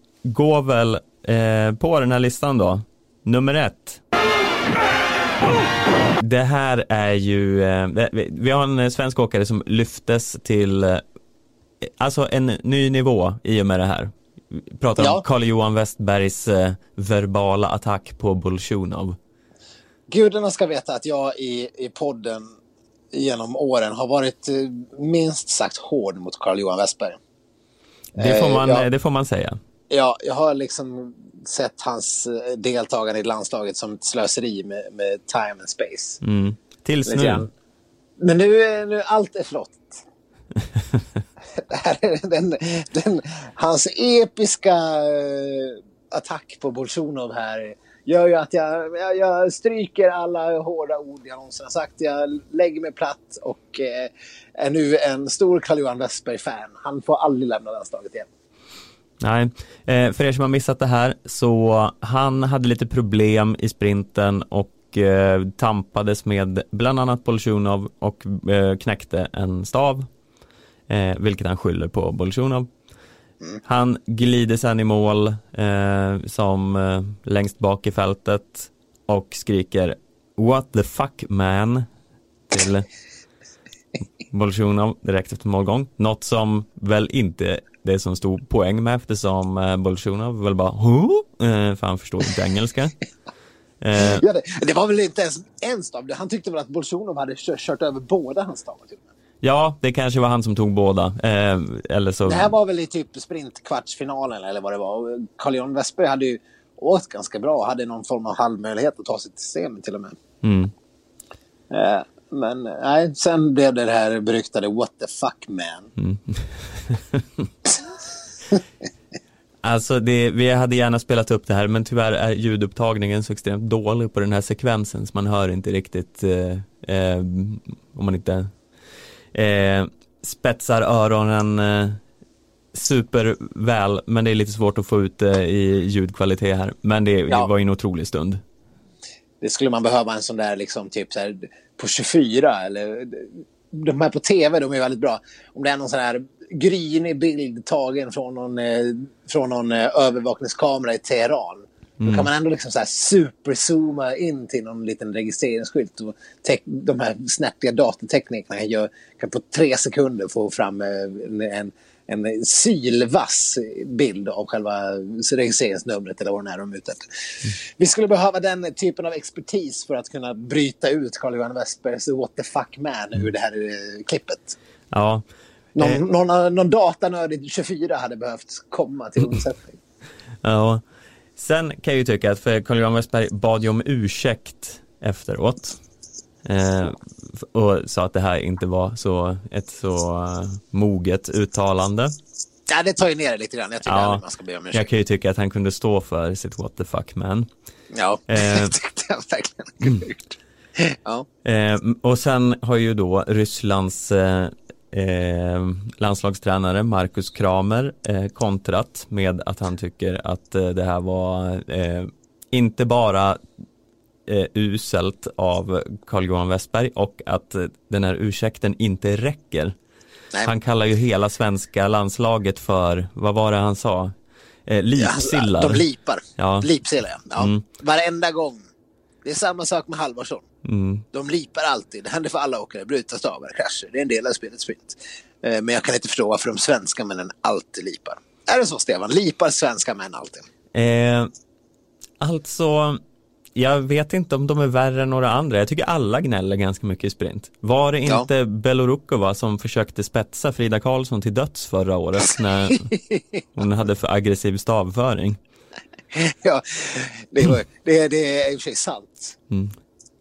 går väl eh, på den här listan då. Nummer ett. Det här är ju, eh, vi- har en svensk åkare som lyftes till, eh, alltså en ny nivå i och med det här. Vi pratar Ja. om Carl-Johan Westbergs eh, verbala attack på Bolsjunov. Gudarna ska veta att jag i, i podden genom åren har varit eh, minst sagt hård mot Carl-Johan Westberg. Det får Eh, man, ja. det får man säga. Ja, jag har liksom sett hans eh, deltagande i landslaget som ett slöseri med, med time and space. Mm. Tills nu. Men nu, är- nu allt är flott. Det här är den, den, hans episka eh, attack på Bolsjunov här gör ju att jag, jag, jag stryker alla hårda ord jag någonsin har sagt. Jag lägger mig platt och eh, är nu en stor Carl-Johan Westberg-fan. Han får aldrig lämna landslaget igen. Nej, eh, för er som har missat det här så han hade lite problem i sprinten och eh, tampades med bland annat Bolsjunov och eh, knäckte en stav, eh, vilket han skyller på Bolsjunov. Han glider sen i mål eh, som eh, längst bak i fältet och skriker What the fuck man till Bolsjunov direkt efter målgång. Något som väl inte det som stod poäng med eftersom eh, Bolsjunov väl bara? Eh, för han förstod inte engelska. Eh, Ja, det, det var väl inte ens en stav. Han tyckte väl att Bolsjunov hade kört, över båda hans stavar. Och ja, det kanske var han som tog båda. Eh, eller så... Det här var väl i typ sprintkvartsfinalen eller vad det var. Och Carl-Johan Westberg hade ju åkt ganska bra. Hade någon form av halvmöjlighet att ta sig till semi till och med. Mm. Eh, men nej, sen blev det det här beryktade what the fuck man. Alltså det, vi hade gärna spelat upp det här men tyvärr är ljudupptagningen så extremt dålig på den här sekvensen så man hör inte riktigt eh, eh, om man inte eh, spetsar öronen eh, superväl men det är lite svårt att få ut det i ljudkvalitet här men det, Ja. det var ju en otrolig stund. Det skulle man behöva en sån där liksom typ så här på 24 eller de här på tv de är väldigt bra. Om det är någon sån här grynig bild tagen från någon, eh, från någon eh, övervakningskamera i Teheran. Då kan man ändå liksom så här superzooma in till någon liten registreringsskylt. Och de här snärtiga datorteknikerna kan, gör, kan på tre sekunder få fram eh, en, en, en sylvass bild av själva registreringsnumret eller vad det är de är ute efter. Vi skulle behöva den typen av expertis för att kunna bryta ut Carl-Johan Westbergs What the fuck man ur det här eh, klippet. Ja, Någon, Eh. någon, någon datanörd i 24 hade behövt komma till undsättning. Ja. Sen kan jag ju tycka att för Carl-Johan Westberg bad ju om ursäkt efteråt. Eh, och sa att det här inte var så, ett så uh, moget uttalande. Ja, det tar ju ner det lite grann. Jag tycker Ja. man ska be om ursäkt. Jag kan ju tycka att han kunde stå för sitt what the fuck man. Ja, Eh. det tyckte jag verkligen gjort. Ja. Eh, och sen har ju då Rysslands eh, eh, landslagstränare Markus Kramer eh, kontrat med att han tycker att eh, det här var eh, inte bara eh, uselt av Carl-Johan Westberg och att eh, den här ursäkten inte räcker. Nej. Han kallar ju hela svenska landslaget för, vad var det han sa? Eh, lipsillar. De lipar. Ja. Lipsillar, ja. ja. Mm. Varenda gång. Det är samma sak med Halvarsson. Mm. De lipar alltid. Det händer för alla åkare. Bryta stavar, krascher. Det är en del av spelet sprint. Eh, Men jag kan inte förstå varför de svenska männen alltid lipar. Är det så, Stefan? Lipar svenska män alltid? Eh, alltså, jag vet inte om de är värre än några andra. Jag tycker alla gnäller ganska mycket i sprint. Var det Ja. inte Belorukova som försökte spetsa Frida Karlsson till döds förra året när hon hade för aggressiv stavföring? ja, det, var, det, det är i och för sig sant. Mm.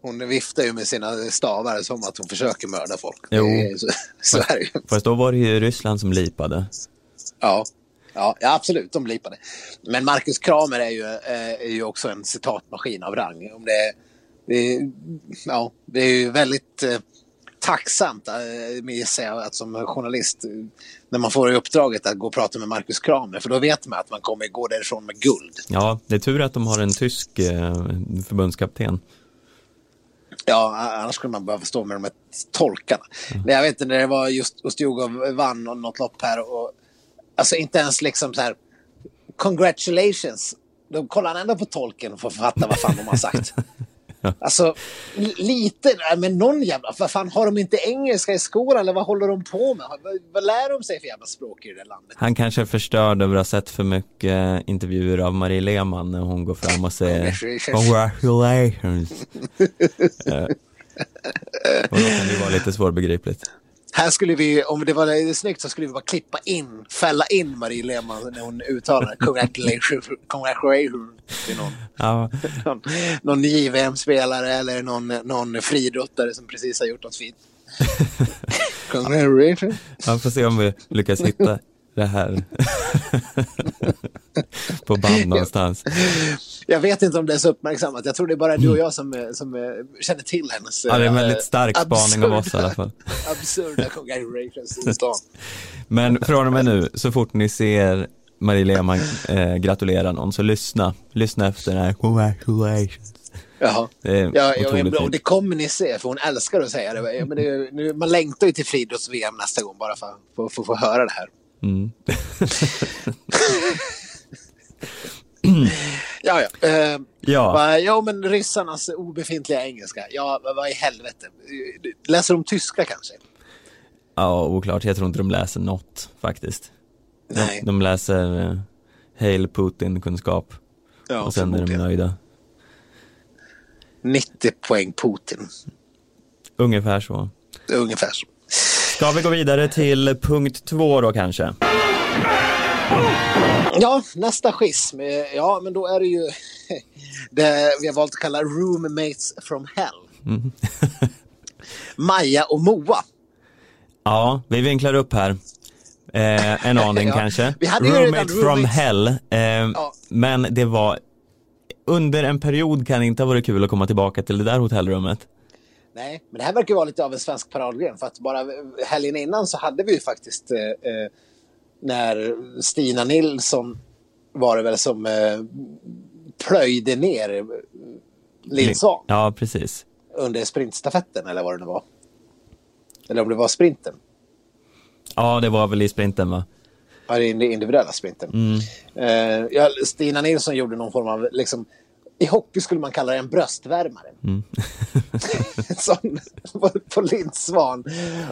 Hon viftar ju med sina stavar som att hon försöker mörda folk. Jo. Det är, så, så är det ju. Fast då var det ju Ryssland som lipade. Ja. Ja, ja, absolut, de lipade. Men Marcus Kramer är ju, eh, är ju också en citatmaskin av rang. Om det, det, är- ja, det är ju väldigt eh, tacksamt, eh, gissar jag, att som journalist, eh, när man får i uppdraget att gå och prata med Marcus Kramer, för då vet man att man kommer gå därifrån med guld. Ja, det är tur att de har en tysk eh, förbundskapten. Ja, annars skulle man behöva stå med de här tolkarna. Nej, Jag vet inte, när det var just Ustjugov vann något lopp här och alltså inte ens liksom så här congratulations. Då kollar ändå på tolken för att fatta vad fan de har sagt. Alltså, li- lite, nej, men någon jävla, vad fan har de inte engelska i skolan eller vad håller de på med? Vad, vad lär de sig för jävla språk i det där landet? Han kanske är förstörd över att ha sett för mycket intervjuer av Marie Lehmann när hon går fram och säger Congratulations. Eh, och då kan det vara lite svårbegripligt. Här skulle vi, om det var snyggt så skulle vi bara klippa in, fälla in Marie Lehmann när hon uttalar congratulations, till någon. Ja, någon, någon JVM-spelare eller någon, någon friidrottare som precis har gjort något fint. Congratulations. jag får se om vi lyckas hitta det här på band någonstans. Jag vet inte om det är så uppmärksammat. Jag tror det är bara du och jag som, eh, som eh, känner till hennes... Ja, det är en eh, väldigt stark spaning av oss i alla fall. Absurda congratulations i stan. Men från och med nu, så fort ni ser Marie Lehmann eh, gratulera någon, så lyssna. Lyssna efter den här congratulations. Jaha. Det är Ja, ja, och det kommer ni se, för hon älskar att säga det. Men det nu, man längtar ju till friidrotts-VM nästa gång bara för att få, få, få höra det här. Mm. Ja, ja. Eh, Ja, Va, ja, men ryssarnas obefintliga engelska. Ja, vad, i helvete. Läser de tyska kanske? ja, oklart. Jag tror inte de läser något faktiskt. De, Nej. de läser eh, Hail Putin-kunskap Ja, och sen är de nöjda. 90 poäng Putin. Ungefär så. Ungefär så. Ska vi gå vidare till punkt två då kanske? Ja, nästa schism. Ja, men då är det ju det vi har valt att kalla roommates from hell. Mm. Maja och Moa. Ja, vi vinklar upp här. Eh, en aning Ja, kanske. vi hade ju redan Roommate from roommates. hell. Eh, Ja. Men det var under en period kan det inte ha varit kul att komma tillbaka till det där hotellrummet. Nej, men det här verkar vara lite av en svensk paradgren. För att bara helgen innan så hade vi ju faktiskt eh, eh, när Stina Nilsson var det väl som eh, plöjde ner Linn Svan Ja, precis. under sprintstafetten eller vad det nu var. Eller om det var sprinten. Ja, det var väl i sprinten va? Ja, det är individuella sprinten. Mm. Eh, ja, Stina Nilsson gjorde någon form av, liksom, i hockey skulle man kalla det en bröstvärmare. Mm. Sån på, på Linn Svan.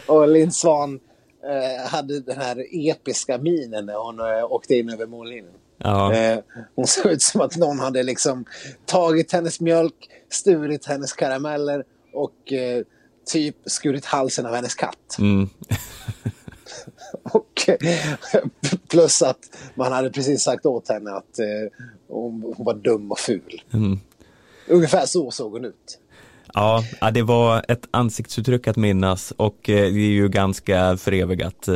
Och Linn Svan eh, hade den här episka minen när hon eh, åkte in över mållinjen. Ja, Eh, hon såg ut som att någon hade liksom tagit hennes mjölk, stulit hennes karameller och eh, typ skurit halsen av hennes katt. mm. Och eh, Plus att man hade precis sagt åt henne att eh, hon, var dum och ful. Mm. Ungefär så såg hon ut. Ja, det var ett ansiktsuttryck att minnas och eh, det är ju ganska förevigat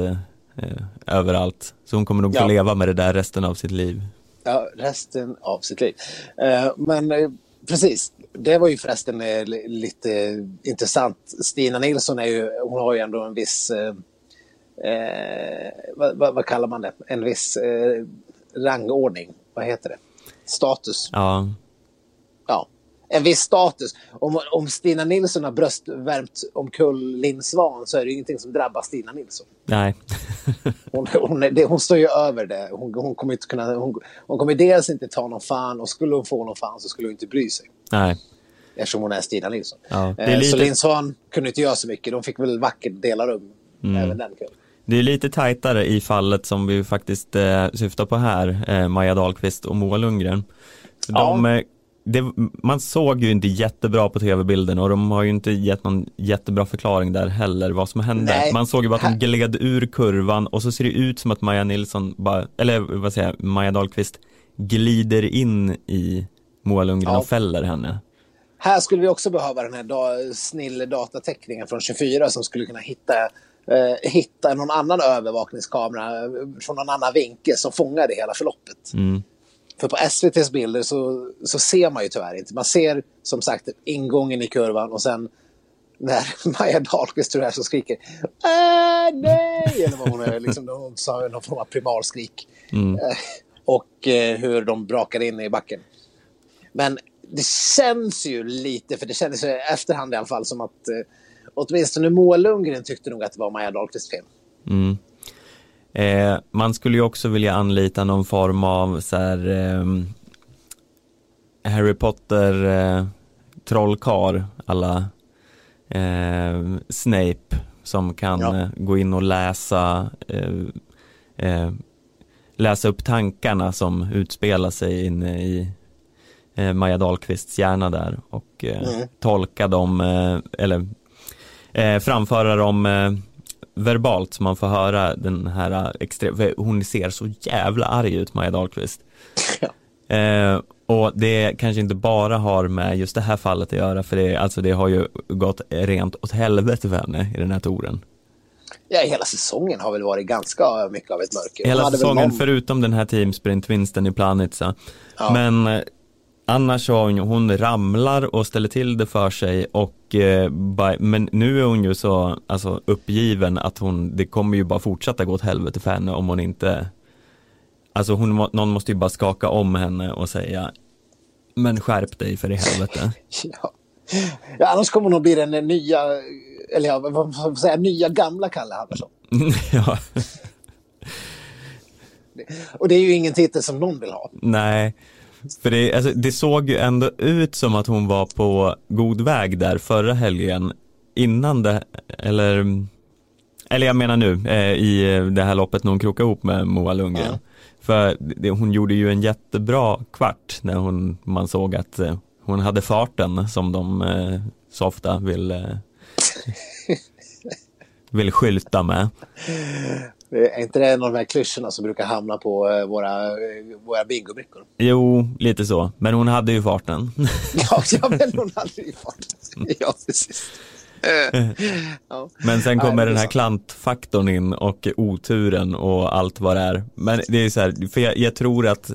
överallt. Så hon kommer nog få Ja. leva med det där resten av sitt liv. Ja, resten av sitt liv. Men precis, det var ju förresten li- lite intressant. Stina Nilsson är ju, hon har ju ändå en viss, eh, vad, vad, vad kallar man det, en viss eh, rangordning. Vad heter det? Status. Ja, Ja, en viss status. Om, om Stina Nilsson har bröstvärmt omkull Linn Svan så är det ju ingenting som drabbar Stina Nilsson. nej. Hon, hon, är- det, hon står ju över det. Hon, hon kommer inte kunna... Hon, hon kommer dels inte ta någon fan och skulle hon få någon fan så skulle hon inte bry sig. nej. Eftersom hon är Stina Nilsson. Ja, är Eh, Så lite- Linn Svan kunde inte göra så mycket. De fick väl vackert dela rum även den kvällen. Det är lite tajtare i fallet som vi faktiskt eh, syftar på här, eh, Maja Dahlqvist och Moa Lundgren. För Ja. De, eh, det, man såg ju inte jättebra på tv-bilden och de har ju inte gett någon jättebra förklaring där heller vad som hände. Nej. Man såg ju bara att de gled ur kurvan och så ser det ut som att Maja Nilsson, bara, eller vad säger jag, Maja Dahlqvist glider in i Moa Lundgren Ja. och fäller henne. Här skulle vi också behöva den här da, snille datateckningen från 24 som skulle kunna hitta, eh, hitta någon annan övervakningskamera eh, från någon annan vinkel som fångade hela förloppet. Mm. För på SVTs bilder så, så ser man ju tyvärr inte. Man ser som sagt ingången i kurvan och sen när Maja Dahlqvist tror jag som skriker äh, nej! Eller vad hon är, liksom, hon sa någon form av primalskrik. Mm. Eh, och eh, hur de brakar in i backen. Men det känns ju lite, för det kändes i efterhand i alla fall som att eh, åtminstone Moa Lundgren tyckte nog att det var Maja Dahlqvists fel. Mm. Eh, man skulle ju också vilja anlita någon form av så här, ehm, Harry Potter eh, trollkar alla eh, Snape som kan Ja. eh, gå in och läsa eh, eh, läsa upp tankarna som utspelar sig inne i eh, Maja Dahlqvists hjärna där och eh, Mm. tolka dem eh, eller eh, framföra dem eh, verbalt så man får höra den här extrem, för hon ser så jävla arg ut Maja Dahlqvist. Ja. Eh, och det kanske inte bara har med just det här fallet att göra för det, alltså det har ju gått rent åt helvete för henne i den här touren. Ja, hela säsongen har väl varit ganska mycket av ett mörker. Hela säsongen någon- förutom den här teamsprintvinsten i Planitza. Ja. Men eh, annars har hon, hon ramlar och ställer till det för sig och eh, bara, men nu är hon ju så alltså, uppgiven att hon, det kommer ju bara fortsätta gå åt helvete för henne om hon inte Alltså hon, någon måste ju bara skaka om henne och säga Men skärp dig för i helvete Ja. ja, annars kommer hon nog bli den nya, eller ja, vad får man säga, nya gamla Kalle Halvarsson. Ja, Och det är ju ingen titel som någon vill ha. nej För det, alltså, det såg ju ändå ut som att hon var på god väg där förra helgen Innan det, eller Eller jag menar nu, eh, i det här loppet när hon krokade ihop med Moa Lundgren Ja. För det, hon gjorde ju en jättebra kvart när hon, man såg att eh, hon hade farten som de eh, så ofta vill eh, vill skylta med. Är inte det en av de här klyschorna som brukar hamna på eh, våra, eh, våra bingobrickor? Jo, lite så. Men hon hade ju farten. Ja, ja, men hon hade ju fart. Ja, precis. Eh, Ja. Men sen Nej, kommer är den här klantfaktorn in och oturen och allt vad det är. Men det är så här, för jag, jag tror att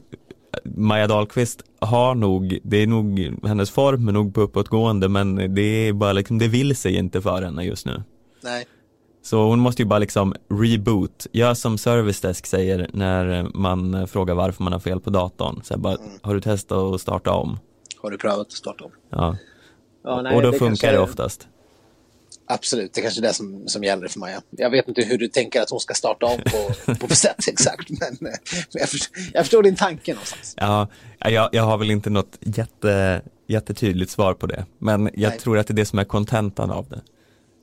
Maja Dahlqvist har nog, det är nog, hennes form är nog på uppåtgående men det är bara liksom, det vill sig inte för henne just nu. Nej. Så hon måste ju bara liksom reboot, gör som Service Desk säger när man frågar varför man har fel på datorn. Så bara, Mm. har du testat att starta om? Har du prövat att starta om? Ja, Ja, nej, och då det funkar kanske- det oftast. Absolut, det är kanske är det som, som gäller för Maja. Jag vet inte hur du tänker att hon ska starta om på, på sätt exakt, men, eh, men jag, förstår, jag förstår din tanke någonstans. Ja, jag, jag har väl inte något jätte, jättetydligt svar på det. Men jag Nej. tror att det är det som är kontentan av det.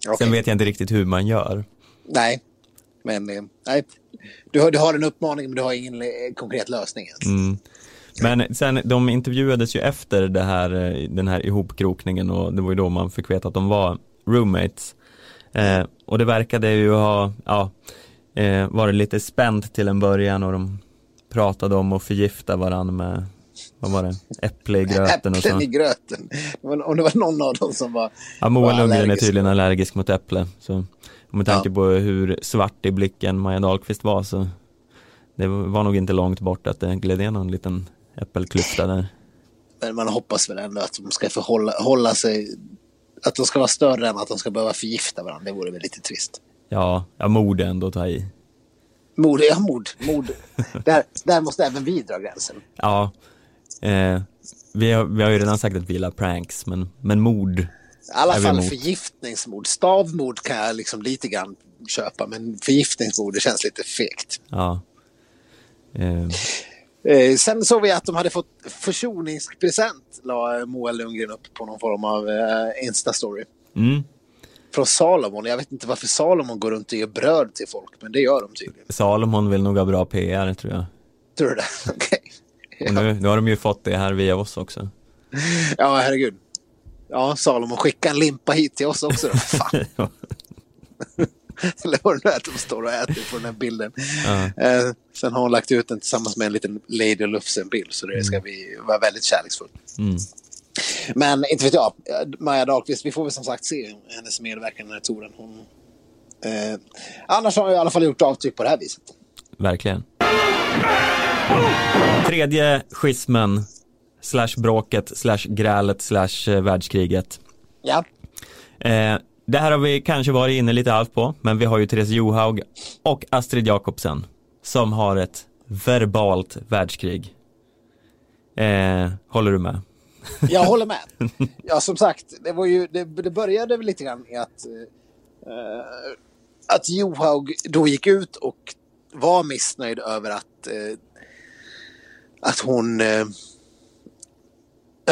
Okej. Sen vet jag inte riktigt hur man gör. Nej, men eh, nej. Du, har, du har en uppmaning men du har ingen eh, konkret lösning ens. Mm. Men sen, de intervjuades ju efter det här, eh, den här ihopkrokningen och det var ju då man fick veta att de var roommates. Eh, och det verkade ju ha, ja, eh, var det lite spänt till en början och de pratade om att förgifta varandra med, vad var det, äpple i gröten och Äpplen så. i gröten. Om det var någon av dem som var... Ja, Moa Lundgren är tydligen allergisk mot äpple. Så med tanke Ja. på hur svart i blicken Maja Dahlqvist var så det var nog inte långt bort att det gled igenom en liten äppelklyfta där. Men man hoppas väl ändå att de ska få hålla, hålla sig... Att de ska vara större än att de ska behöva förgifta varandra. Det vore väl lite trist. Ja, ja mod är ändå att ta i. Mord, ja mord, mord. där, där måste även vi dra gränsen. Ja, eh, vi, har, vi har ju redan sagt att vi gillar pranks, men, men mord, I alla fall förgiftningsmord. Stavmord kan jag liksom lite grann köpa, men förgiftningsmord det känns lite fegt. ja. Eh, Eh, sen såg vi att de hade fått försoningspresent, la Moa Lundgren upp på någon form av eh, Insta-story. mm, Från Salomon. Jag vet inte varför Salomon går runt och ger bröd till folk, men det gör de tydligen. Salomon vill nog ha bra PR tror jag. Tror du det? Okej. Och nu, nu har de ju fått det här via oss också. Ja, herregud. Ja, Salomon, skicka en limpa hit till oss också då. Fan. Eller vad det nu är att de står och äter på den här bilden. Ja. Eh, sen har hon lagt ut den tillsammans med en liten Lady Lufsen-bild, så det ska bli, vara väldigt kärleksfullt. Mm. Men inte vet jag, eh, Maja Dahlqvist, vi får väl som sagt se hennes medverkan i den här touren. Hon, eh, annars har hon i alla fall gjort avtryck på det här viset. Verkligen. Tredje schismen, slash bråket, slash grälet, slash eh, världskriget. Ja, Eh, det här har vi kanske varit inne lite halvt på, men vi har ju Therese Johaug och Astrid Jakobsen som har ett verbalt världskrig. Eh, håller du med? jag håller med. Ja, som sagt, det, var ju, det, det började väl lite grann i att, eh, att Johaug då gick ut och var missnöjd över att, eh, att hon eh,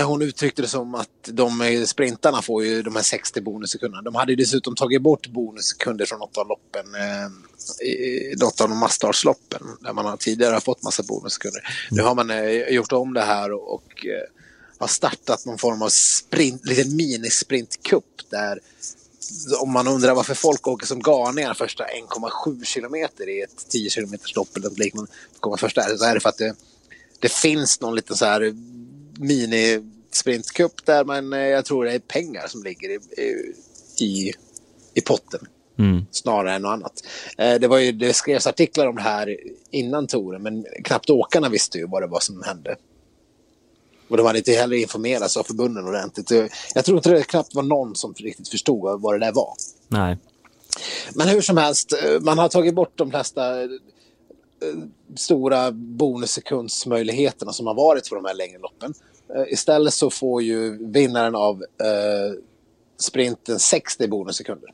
hon uttryckte det som att de eh, sprintarna får ju de här 60 bonussekunderna. De hade dessutom tagit bort bonussekunder från något av loppen, eh, något av de masstartsloppen där man tidigare har fått massa bonussekunder. Nu har man eh, gjort om det här och, och eh, har startat någon form av sprint, liten minisprintcup där om man undrar varför folk åker som galningar första 1,7 kilometer i ett 10 kilometers lopp eller liknande, kommer först där, så är det för att det, det finns någon liten så här mini-sprintcup där men eh, jag tror det är pengar som ligger i, i, i potten Mm. snarare än något annat. Eh, Det, var ju, det skrevs artiklar om det här innan touren men knappt åkarna visste ju vad det var som hände. Och de hade inte heller informerats av förbunden ordentligt. Jag tror inte det knappt var någon som riktigt förstod vad det där var. Nej. Men hur som helst, eh, man har tagit bort de flesta Eh, stora bonussekundsmöjligheterna som har varit för de här längre loppen. Eh, istället så får ju vinnaren av eh, sprinten 60 bonussekunder.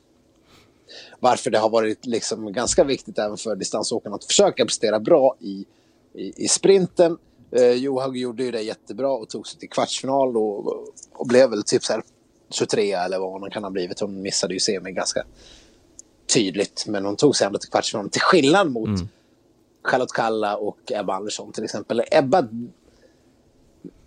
Varför det har varit liksom ganska viktigt även för distansåkarna att försöka prestera bra i, i, i sprinten. Eh, Johaug gjorde ju det jättebra och tog sig till kvartsfinal och, och blev väl typ så här 23 eller vad hon kan ha blivit. Hon missade ju semi ganska tydligt, men hon tog sig ändå till kvartsfinal Till skillnad mot mm. Charlotte Kalla och Ebba Andersson till exempel. Ebba...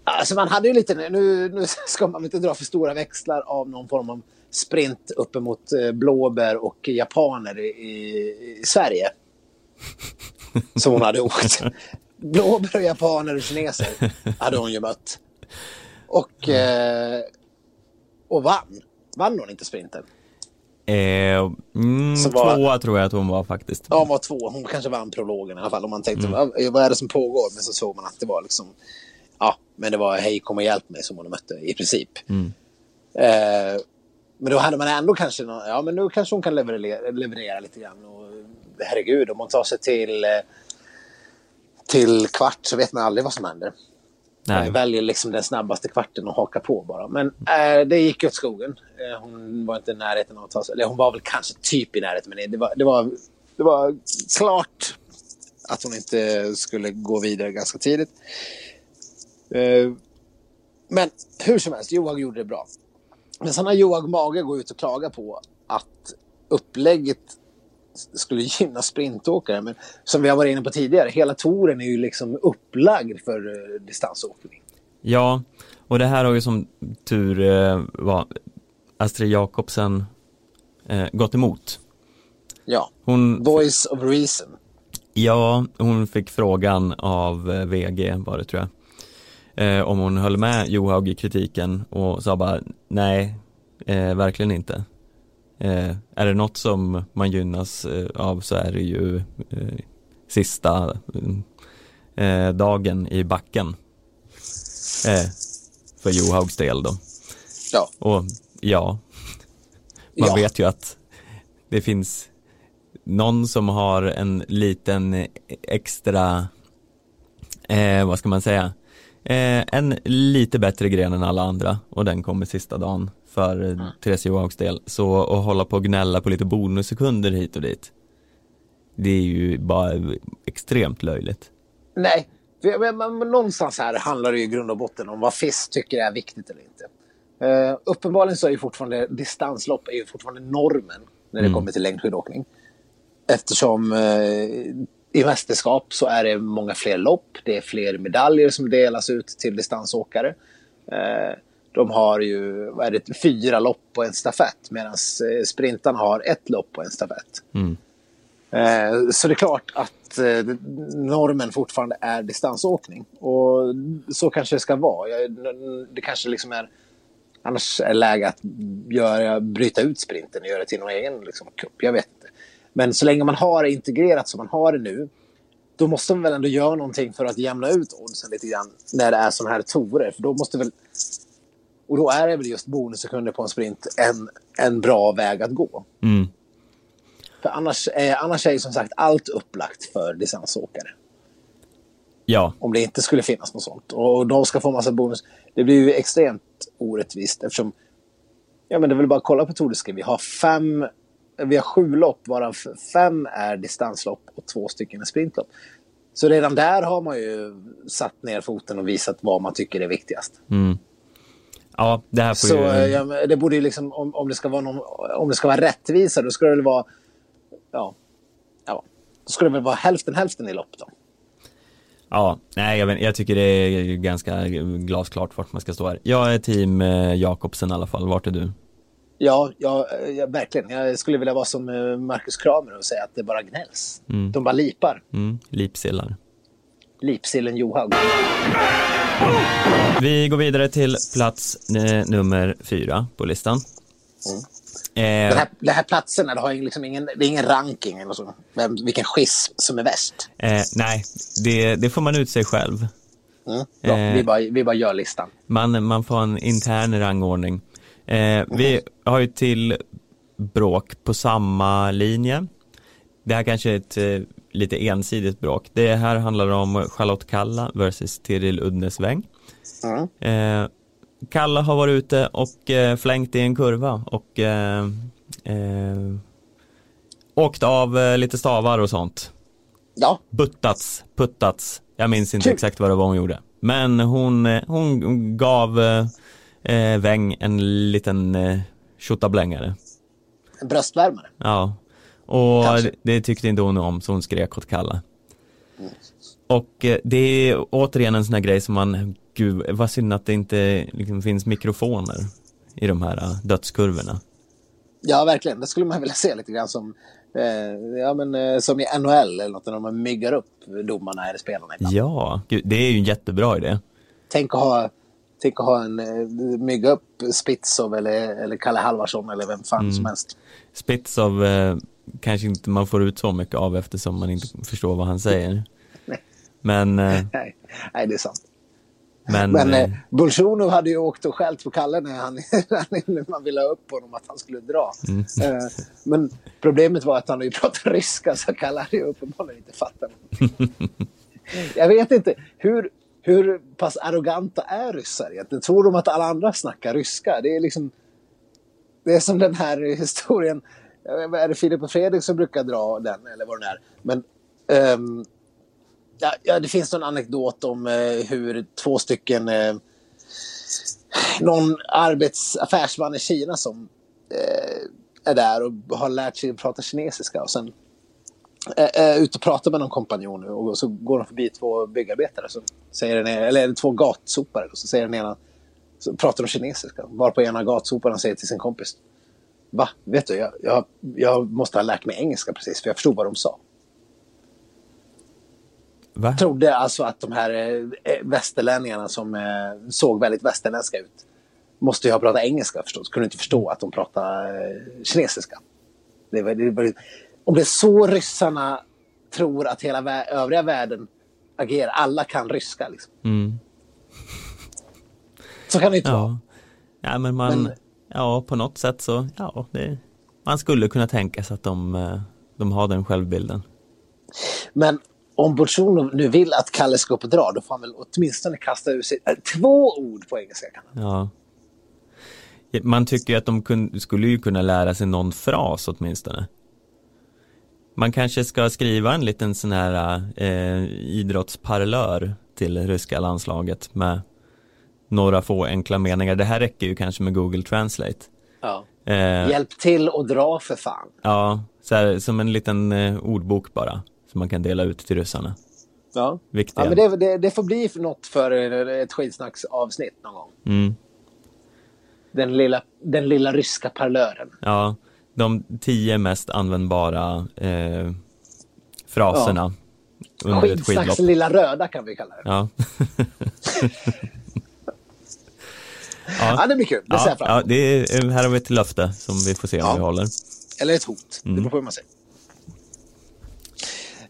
Alltså man hade ju lite, nu, nu ska man inte dra för stora växlar av någon form av sprint uppemot eh, blåbär och japaner i, i, Sverige. Som hon hade åkt. Blåbär och japaner och kineser hade hon ju mött. Och, eh, och vann. Vann hon inte sprinten? Eh, mm, var- Tvåa tror jag att hon var faktiskt. Ja, hon var två. Hon kanske vann prologen i alla fall. Om man tänkte, vad, vad är det som pågår? Men så såg man att det var liksom, ja, men det var hej kom och hjälp mig som hon mötte i princip. Eh, men då hade man ändå kanske, nå- ja men nu kanske hon kan leverera, leverera lite grann. Och, herregud, om hon tar sig till, eh, till kvart så vet man aldrig vad som händer. Nej. Väljer liksom den snabbaste kvarten och haka på bara. Men eh, det gick åt skogen. Eh, hon var inte i närheten av att ta sig... Eller hon var väl kanske typ i närheten, men det var, det var, det var klart att hon inte skulle gå vidare ganska tidigt. Eh, men hur som helst, Johaug gjorde det bra. Men sen har Johaug mage gå ut och klaga på att upplägget skulle gynna sprintåkare. Men som vi har varit inne på tidigare, hela touren är ju liksom upplagd för uh, distansåkning. Ja, och det här har ju som tur eh, var Astrid Jakobsen eh, gått emot. Ja, Hon, Voice of Reason. ja, hon fick frågan av eh, VG var det tror jag. Eh, om hon höll med Johaug i kritiken och sa bara nej, eh, verkligen inte. Eh, är det något som man gynnas eh, av så är det ju eh, sista eh, dagen i backen. Eh, för Johaugs del då. Ja, Och ja, man Ja. vet ju att det finns någon som har en liten extra, eh, vad ska man säga, en lite bättre gren än alla andra och den kommer sista dagen för eh, Therese Johaugs del. Så att hålla på och gnälla på lite bonussekunder hit och dit, det är ju bara extremt löjligt. Nej, för- men, men, men någonstans här handlar det ju i grund och botten om vad FIS tycker är viktigt eller inte. Uh, uppenbarligen så är ju fortfarande distanslopp är ju fortfarande normen när det kommer till längdskidåkning. Eftersom eh, i mästerskap så är det många fler lopp, det är fler medaljer som delas ut till distansåkare. Eh, de har ju vad är det, fyra lopp på en stafett medan eh, sprintarna har ett lopp på en stafett. Eh, Så det är klart att eh, normen fortfarande är distansåkning. Och så kanske det ska vara. Jag- Det kanske liksom är... Annars är läge att göra, bryta ut sprinten och göra det till någon egen liksom, cup. Jag vet inte. Men så länge man har det integrerat som man har det nu, då måste man väl ändå göra någonting för att jämna ut oddsen lite grann när det är sådana här torer. För då måste väl... Och då är det väl just bonussekunder på en sprint en, en bra väg att gå. Mm. För annars, eh, annars är ju som sagt allt upplagt för distansåkare. Ja, Om det inte skulle finnas något sånt. Och de ska få massa bonus. Det blir ju extremt orättvist eftersom... Ja men det är väl bara att kolla på Tour. Vi har fem... Vi har sju lopp varav fem är distanslopp och två stycken är sprintlopp. Så redan där har man ju satt ner foten och visat vad man tycker är viktigast. Ja det här får Så ju... eh, ja, det borde ju liksom, om, om, det ska vara någon, om det ska vara rättvisa, då ska det väl vara... Ja, ja. Då ska det väl vara hälften hälften i lopp då. Ja, nej jag, vet, jag tycker det är ganska glasklart vart man ska stå här. Jag är team eh, Jakobsen i alla fall, vart är du? Ja, ja, ja, verkligen. Jag skulle vilja vara som eh, Marcus Kramer och säga att det bara gnälls. De bara lipar. Mm, Lipsillar. Lipsillen Johaug. Vi går vidare till plats eh, nummer fyra på listan. Den Eh, här, den här platsen, har liksom ingen, det är ingen ranking eller så. Vem, vilken schism som är värst. eh, nej, det, det får man utse själv. Mm. Ja, Eh. vi, bara, vi bara gör listan. Man, man får en intern rangordning. Eh, vi har ju till bråk på samma linje. Det här kanske är ett eh, lite ensidigt bråk. Det här handlar om Charlotte Kalla versus Tiril Udnesväng. Mm. Eh, Kalla har varit ute och eh, flängt i en kurva och eh, eh, åkt av eh, lite stavar och sånt. Ja, Buttats, puttats. Jag minns inte Kul. exakt vad det var hon gjorde. Men hon, eh, hon gav eh, Weng en liten eh, tjottablängare. en bröstvärmare. Ja. Och Kanske. det, tyckte inte hon om så hon skrek åt Kalla. Och eh, det är återigen en sån här grej som man, gud vad synd att det inte liksom, finns mikrofoner i de här eh, dödskurvorna. Ja, verkligen. Det skulle man vilja se lite grann som, eh, ja, men, eh, som i NHL eller något, när de myggar upp domarna eller spelarna. ibland. Ja, gud, det är ju en jättebra idé. Tänk att ha, tänk att ha en, eh, mygga upp Spitsov eller, eller Kalle Halvarsson eller vem fan Mm. som helst. Spitsov eh, kanske inte man får ut så mycket av eftersom man inte förstår vad han säger. Nej. Men, eh, Nej, nej, det är sant. men, Men eh, eh, Bolsjunov hade ju åkt och skällt på Kalle när, han, när man ville ha upp honom att han skulle dra. Mm. Eh, men problemet var att han ju pratat ryska så Kalle hade ju uppenbarligen inte fattat. Jag vet inte, hur, hur pass arroganta är ryssar egentligen? Tror de att alla andra snackar ryska? Det är liksom... Det är som den här historien, Eh, är det Filip och Fredrik som brukar dra den eller vad det är? Men um, ja, ja, det finns någon anekdot om uh, hur två stycken uh, någon arbets affärsman i Kina som uh, är där och har lärt sig att prata kinesiska och sen är, ute och pratar med någon kompanjon nu och så går de förbi två byggarbetare som säger den ena, eller två gatsopare och så säger den ena så pratar de kinesiska varpå ena gatsoparna säger till sin kompis Va? Vet du, jag, jag, jag måste ha lärt mig engelska precis för jag förstod vad de sa. Va? Trodde alltså att de här eh, västerlänningarna som eh, såg väldigt västerländska ut måste ju ha pratat engelska förstås. Kunde inte förstå att de pratade eh, kinesiska. Det var, det var, om det är så ryssarna tror att hela vä övriga världen agerar. Alla kan ryska liksom. Mm. Så kan det inte vara. Ja. ja, men man, Men- ja på något sätt så, ja, det, man skulle kunna tänka sig att de, eh, de har den självbilden. Men om Bolsjunov nu vill att Kalle ska upp och dra, då får han väl åtminstone kasta ur sig äh, två ord på engelska. Ja. Man tycker ju att de kun, skulle ju kunna lära sig någon fras åtminstone. Man kanske ska skriva en liten sån här eh, idrottsparlör till ryska landslaget med några få enkla meningar. Det här räcker ju kanske med Google Translate. Ja. Eh, Hjälp till och dra för fan. ja, så här, som en liten eh, ordbok bara, som man kan dela ut till ryssarna. Ja. Viktiga. Ja, men det, det, det får bli något för ett skitsnacksavsnitt någon gång. Mm. Den lilla, den lilla ryska parlören. Ja, de tio mest användbara eh, fraserna skidlopp. Skitsnacks lilla röda kan vi kalla det. Ja, Ja. det blir kul. Det ser Ja, jag fram ja emot. det är, här har vi ett löfte som vi får se om Ja. vi håller. Eller ett hot. Mm. Det beror på hur man säger.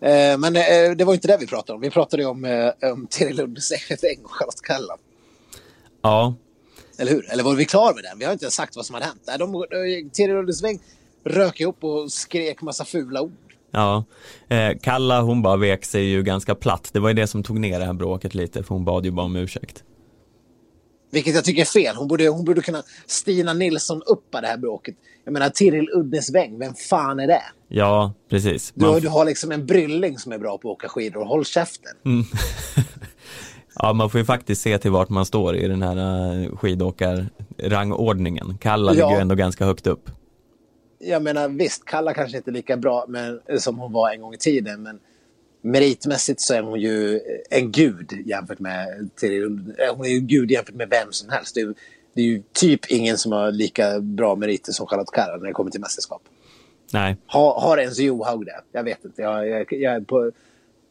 Eh, men eh, det var inte det vi pratade om. Vi pratade om, eh, om Terry Lundsäng och Charlotte Kalla. Ja, Eller hur? Eller var vi klara med den? Vi har inte ens sagt vad som hade hänt. De, Terry Lundesväng rök ihop och skrek massa fula ord. ja. Eh, Kalla hon bara vek sig ju ganska platt. Det var ju det som tog ner det här bråket lite för hon bad ju bara om ursäkt. Vilket jag tycker är fel. Hon borde, hon borde kunna Stina Nilsson uppa det här bråket. Jag menar, Tiril Uddnesväng, vem fan är det? Ja, precis. Du, Man, du har liksom en brylling som är bra på att åka skidor. Håll käften. Mm. ja, man får ju faktiskt se till vart man står i den här uh, skidåkarrangordningen. Kalla Ja. ligger ju ändå ganska högt upp. Jag menar, visst, Kalla kanske inte är lika bra men, som hon var en gång i tiden. Men meritmässigt så är hon ju en gud jämfört med eh, Hon är ju gud jämfört med vem som helst. Det är, det är ju typ ingen som har lika bra meriter som Charlotte Kalla när det kommer till mästerskap. Nej, Har, har ens Johaug det? Jag vet inte. Jag, jag, jag på,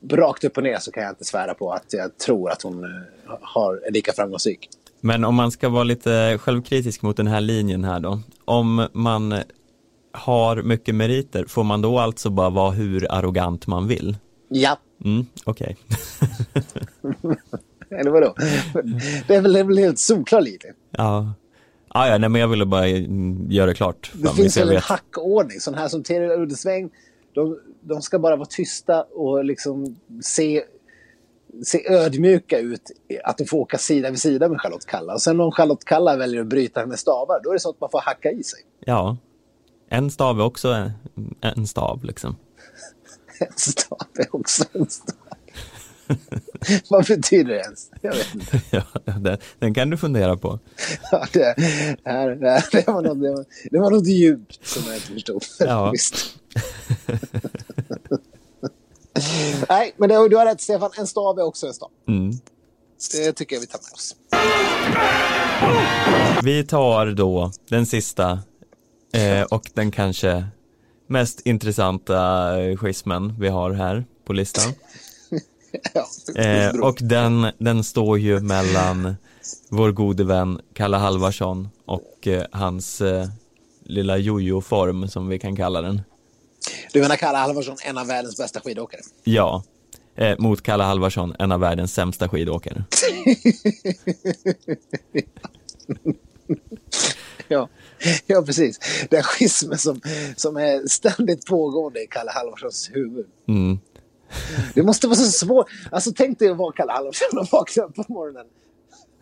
rakt upp och ner så kan jag inte svära på att jag tror att hon eh, har, är lika framgångsrik. Men om man ska vara lite självkritisk mot den här linjen här då. Om man har mycket meriter, får man då alltså bara vara hur arrogant man vill? Ja, Mm, okej. eller vadå? Det är väl, det är väl helt solklar linje. ja. Ah, ja, nej men jag ville bara göra det klart. Det finns väl en vet. hackordning. Sån här som Terry Uddesväng, de, de ska bara vara tysta och liksom se, se ödmjuka ut. Att de får åka sida vid sida med Charlotte Kalla. Och sen om Charlotte Kalla väljer att bryta hennes stavar, då är det så att man får hacka i sig. Ja, en stav är också en, en stav liksom. En stav är också en stav. Vad betyder det ens? Jag vet inte. Ja, den, den kan du fundera på. Ja, det, här, det, här, det, var något, det, var, det var något djupt som jag inte förstod. Ja. Visst. Nej, men det, du har rätt Stefan. En stav är också en stav. Mm. Det tycker jag vi tar med oss. Vi tar då den sista eh, och den kanske mest intressanta eh, schismen vi har här på listan. Ja, Eh, och den, den står ju mellan vår gode vän Kalle Halvarsson och eh, hans eh, lilla jojo-form som vi kan kalla den. Du menar Kalle Halvarsson, en av världens bästa skidåkare? Ja, eh, mot Kalle Halvarsson, en av världens sämsta skidåkare. Ja, ja precis. Den schismen som, som är ständigt pågående i Kalle Halvarssons huvud. Mm. Det måste vara så svårt. Alltså tänk dig att vara Kalle Halvarsson och vakna upp på morgonen.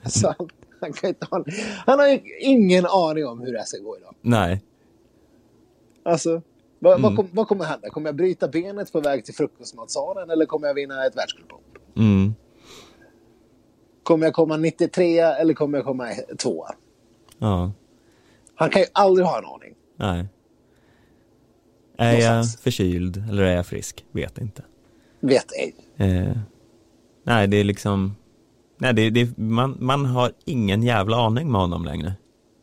Alltså, han, han, kan inte ha, han har ju ingen aning om hur det här ska gå idag. Nej, Alltså, vad, vad, kom, vad kommer hända? Kommer jag bryta benet på väg till frukostmatsalen eller kommer jag vinna ett världscuplopp? mm. Kommer jag komma 93 eller kommer jag komma tvåa? ja, Han kan ju aldrig ha en aning. nej. Är jag Någonstans. förkyld eller är jag frisk? Vet inte. Vet ej. Eh, nej, det är liksom, nej, det, det, man, man har ingen jävla aning med honom längre.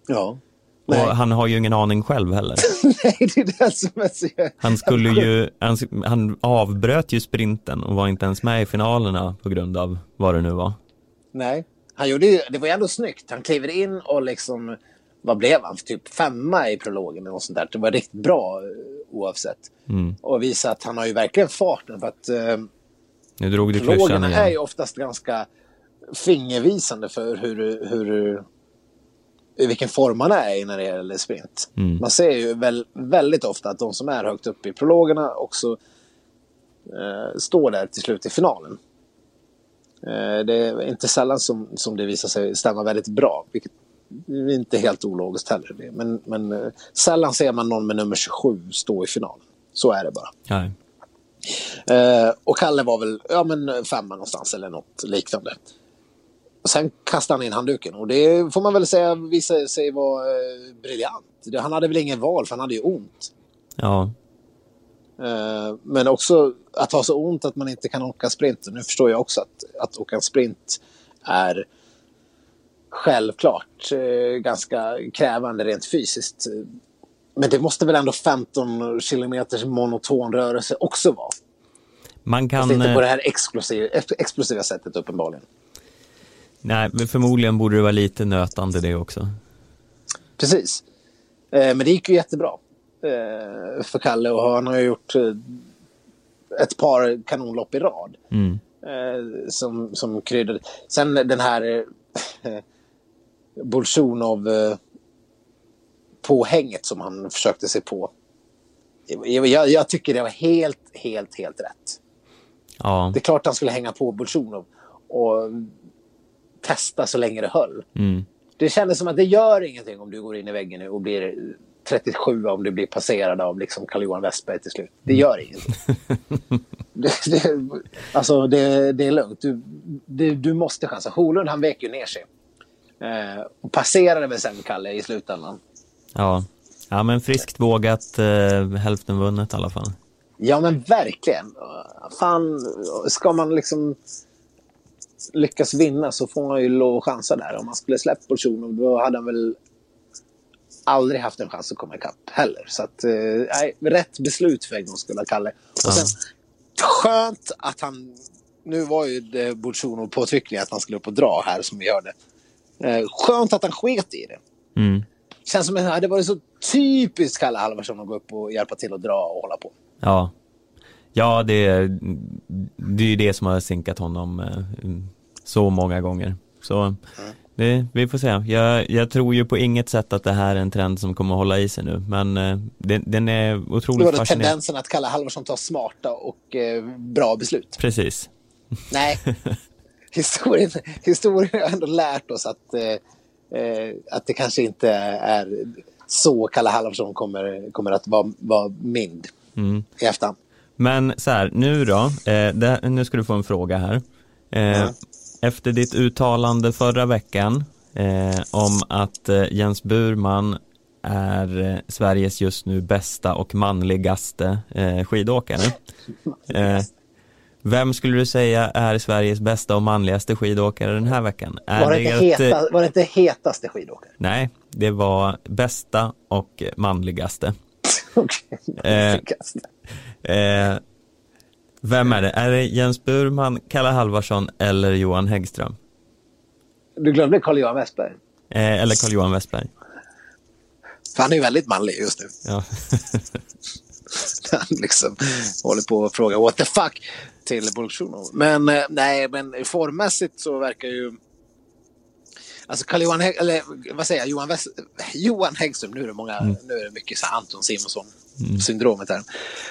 Ja. Och Nej. han har ju ingen aning själv heller. Nej, det är det som är så... Han skulle ju, han, han avbröt ju sprinten och var inte ens med i finalerna på grund av vad det nu var. Nej, han gjorde ju, det var ju ändå snyggt. Han kliver in och liksom, vad blev han? Typ femma i prologen eller något sånt där. Det var riktigt bra eh, oavsett. Och visa att han har ju verkligen farten för att eh, Nu drog du klyschan prologerna är ju igen. oftast ganska fingervisande för hur, hur, i vilken form man är i när det gäller sprint. Man ser ju väl, väldigt ofta att de som är högt upp i prologerna också eh, står där till slut i finalen. Eh, det är inte sällan som, som det visar sig stämma väldigt bra, vilket inte helt ologiskt heller. Men, men eh, sällan ser man någon med nummer 27 stå i finalen. Så är det bara. Nej. Eh, och Kalle var väl ja, men femma någonstans eller något liknande. Och sen kastade han in handduken och det får man väl säga visade sig vara eh, briljant. Han hade väl ingen val för han hade ju ont. Ja. Eh, men också att ha så ont att man inte kan åka sprint. Nu förstår jag också att, att åka en sprint är självklart eh, ganska krävande rent fysiskt. Men det måste väl ändå 15 kilometers monoton rörelse också vara? Man Fast kan... inte på eh, det här explosiva, explosiva sättet uppenbarligen. Nej, men förmodligen borde det vara lite nötande det också. Precis. Eh, men det gick ju jättebra för Kalle och han har ju gjort ett par kanonlopp i rad. Mm. Som, som kryddade. Sen den här eh, Bolsjunov eh, som han försökte sig på. Jag, jag, tycker det var helt, helt, helt rätt. Ja. Det är klart han skulle hänga på Bolsjunov och testa så länge det höll. Mm. Det kändes som att det gör ingenting om du går in i väggen nu och blir 37 om du blir passerad av liksom Carl-Johan Westberg till slut. Det gör ingenting. det, det, alltså det, det är lugnt. Du, du måste chansa. Holund han vek ju ner sig. Eh, och passerade väl sen Kalle i slutändan. Ja. Ja, men friskt vågat, eh, hälften vunnet i alla fall. Ja men verkligen. Fan, ska man liksom lyckas vinna så får man ju lov att chansa där. Om man skulle släppt Bolsjunov då hade han väl aldrig haft en chans att komma ikapp heller. Så att, eh, rätt beslut för en gångs skull Kalle. Och sen, skönt att han... Nu var ju Bolsjunov påtryckning att han skulle upp och dra här som vi hörde. Eh, skönt att han sket i det. Mm. Känns som att det hade varit så typiskt Kalle Halvarsson att gå upp och hjälpa till att dra och hålla på. Ja. Ja, det, är- det är ju det som har sinkat honom eh, så många gånger. Så det, vi får se. Jag, jag tror ju på inget sätt att det här är en trend som kommer att hålla i sig nu, men eh, den, den är var otroligt det fascinerande. tendensen att Kalle Halvarsson tar smarta och eh, bra beslut. Precis. Nej, historien, historien har ändå lärt oss att, eh, eh, att det kanske inte är så Kalle Halvarsson kommer, kommer att vara, vara mild Mm. i efterhand. Men så här, nu då, eh, det, nu ska du få en fråga här. Eh, Ja. Efter ditt uttalande förra veckan eh, om att eh, Jens Burman är Sveriges just nu bästa och manligaste skidåkare. Vem skulle du säga är Sveriges bästa och manligaste skidåkare den här veckan? Är Var det, inte heta, var det inte hetaste skidåkare? Nej, det var bästa och manligaste. Okej. Eh, Eh, vem är det? Är det Jens Burman, Kalle Halvarsson eller Johan Häggström? Du glömde Carl-Johan Westberg. Eh, eller Carl-Johan Westberg? För han är ju väldigt manlig just nu. Ja. Han liksom håller på att fråga what the fuck till Bolsjunov. Men eh, nej, men formmässigt så verkar ju... Alltså Carl-Johan Hägg, eller vad säger jag, Johan, West, Johan Häggström, nu är det, många, nu är det mycket så här Anton Simonsson-syndromet här.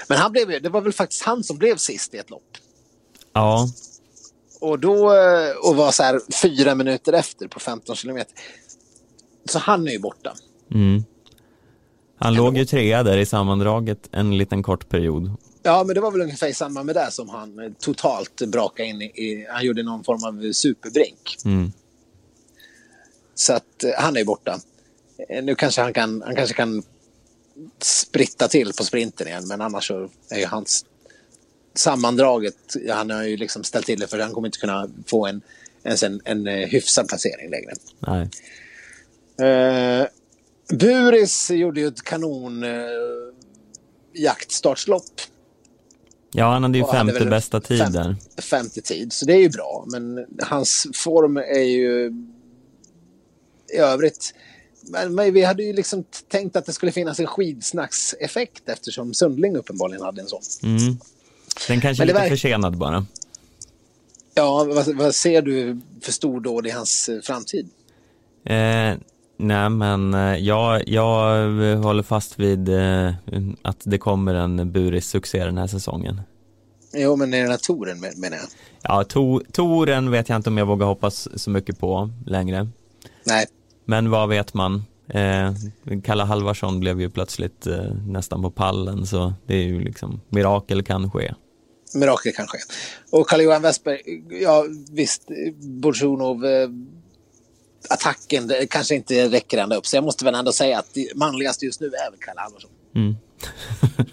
Men han blev, det var väl faktiskt han som blev sist i ett lopp. ja, Och då, eh, och var så här fyra minuter efter på 15 kilometer. Så han är ju borta. mm. Han låg ju trea där i sammandraget en liten kort period. Ja, men det var väl ungefär samma med det som han eh, totalt brakade in i. i han gjorde någon form av superbrink. Mm. Så att eh, han är ju borta. Eh, Nu kanske han kan, han kanske kan spritta till på sprinten igen, men annars så är ju hans sammandraget, han har ju liksom ställt till det för han kommer inte kunna få en, ens en, en hyfsad placering längre. Nej. Eh, Buris gjorde ju ett kanon eh, jaktstartslopp. Ja, han hade ju hade femte väl bästa tid fem- där. Femte tid, så det är ju bra. Men hans form är ju i övrigt... Men, men vi hade ju liksom tänkt att det skulle finnas en skidsnackseffekt eftersom Sundling uppenbarligen hade en sån. Mm. Den kanske är lite verk- försenad bara. Ja, vad, vad ser du för stordåd i hans eh, framtid? Eh, nej, men eh, jag, jag håller fast vid eh, att det kommer en buris succé den här säsongen. Jo, men den här touren men- menar jag. Ja, to, Toren vet jag inte om jag vågar hoppas så mycket på längre. Nej, Men vad vet man? Eh, Kalle Halvarsson blev ju plötsligt eh, nästan på pallen så det är ju liksom mirakel kan ske. mirakel kan ske. Och Carl-Johan Westberg, ja visst, Borsunov, eh, attacken kanske inte räcker ända upp. Så jag måste väl ändå säga att det manligaste just nu är väl Kalle Halvarsson. Mm.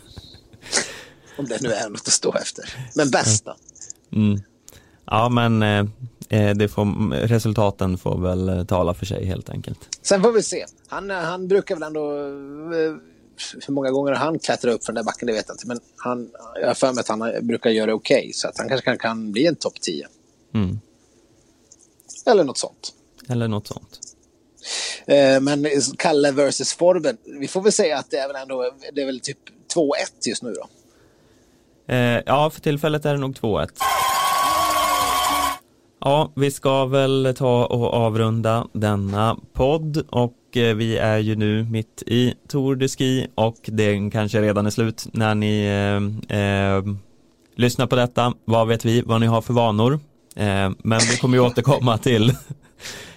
Om det nu är något att stå efter. Men bästa. Mm. Ja, men eh, eh, det får, resultaten får väl eh, tala för sig helt enkelt. Sen får vi se. Han, eh, han brukar väl ändå... Hur många gånger han klättrar upp för den där backen, det vet jag inte. Men han, jag har för mig att han brukar göra det okej. så att han kanske kan, kan bli en topp 10. Mm. Eller något sånt. Eller något sånt. Eh, Men Kalle versus Forben, vi får väl säga att det är väl ändå, det är väl typ 2-1 just nu då. Eh, ja, för tillfället är det nog 2-1. Ja, vi ska väl ta och avrunda denna podd och eh, vi är ju nu mitt i Tour de Ski och den kanske redan är slut när ni eh, eh, lyssnar på detta. Vad vet vi vad ni har för vanor? Eh, men vi kommer ju återkomma till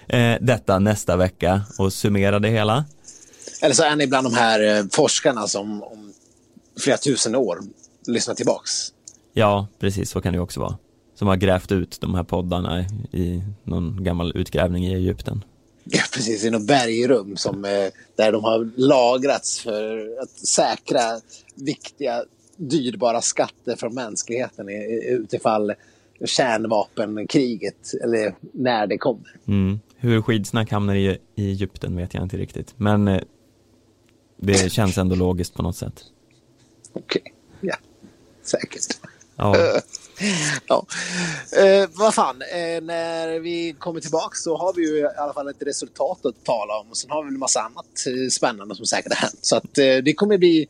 eh, detta nästa vecka och summera det hela. Eller så är ni bland de här eh, forskarna som om flera tusen år lyssnar tillbaks. Ja, precis så kan det också vara. Som har grävt ut de här poddarna i någon gammal utgrävning i Egypten. Ja, precis, i något bergrum som, eh, där de har lagrats för att säkra viktiga, dyrbara skatter från mänskligheten utifall kärnvapenkriget, eller när det kommer. Mm. Hur skidsnack hamnar i, i Egypten vet jag inte riktigt. Men eh, det känns ändå logiskt på något sätt. Okej, ja, säkert. Ja, Ja. Eh, vad fan, eh, när vi kommer tillbaka så har vi ju i alla fall ett resultat att tala om. Och sen har vi en massa annat eh, spännande som säkert har hänt. Så att eh, det kommer bli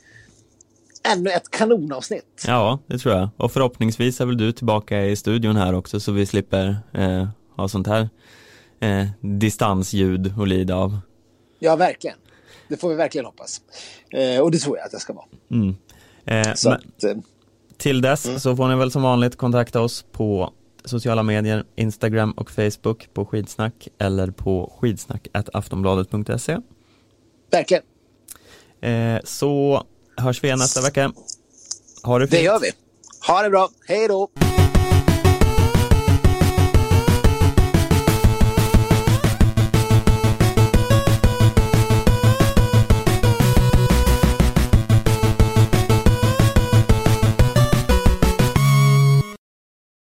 ännu ett kanonavsnitt. ja, det tror jag. Och förhoppningsvis är väl du tillbaka i studion här också så vi slipper eh, ha sånt här eh, distansljud att lida av. Ja, verkligen. Det får vi verkligen hoppas. Eh, och det tror jag att det ska vara. Mm. Eh, Så att, eh, Till dess så får ni väl som vanligt kontakta oss på sociala medier, Instagram och Facebook på skidsnack eller på skidsnack.aftonbladet.se. verkligen, Eh, så hörs vi igen nästa vecka. Ha det fint. det gör vi. Ha det bra. Hej då!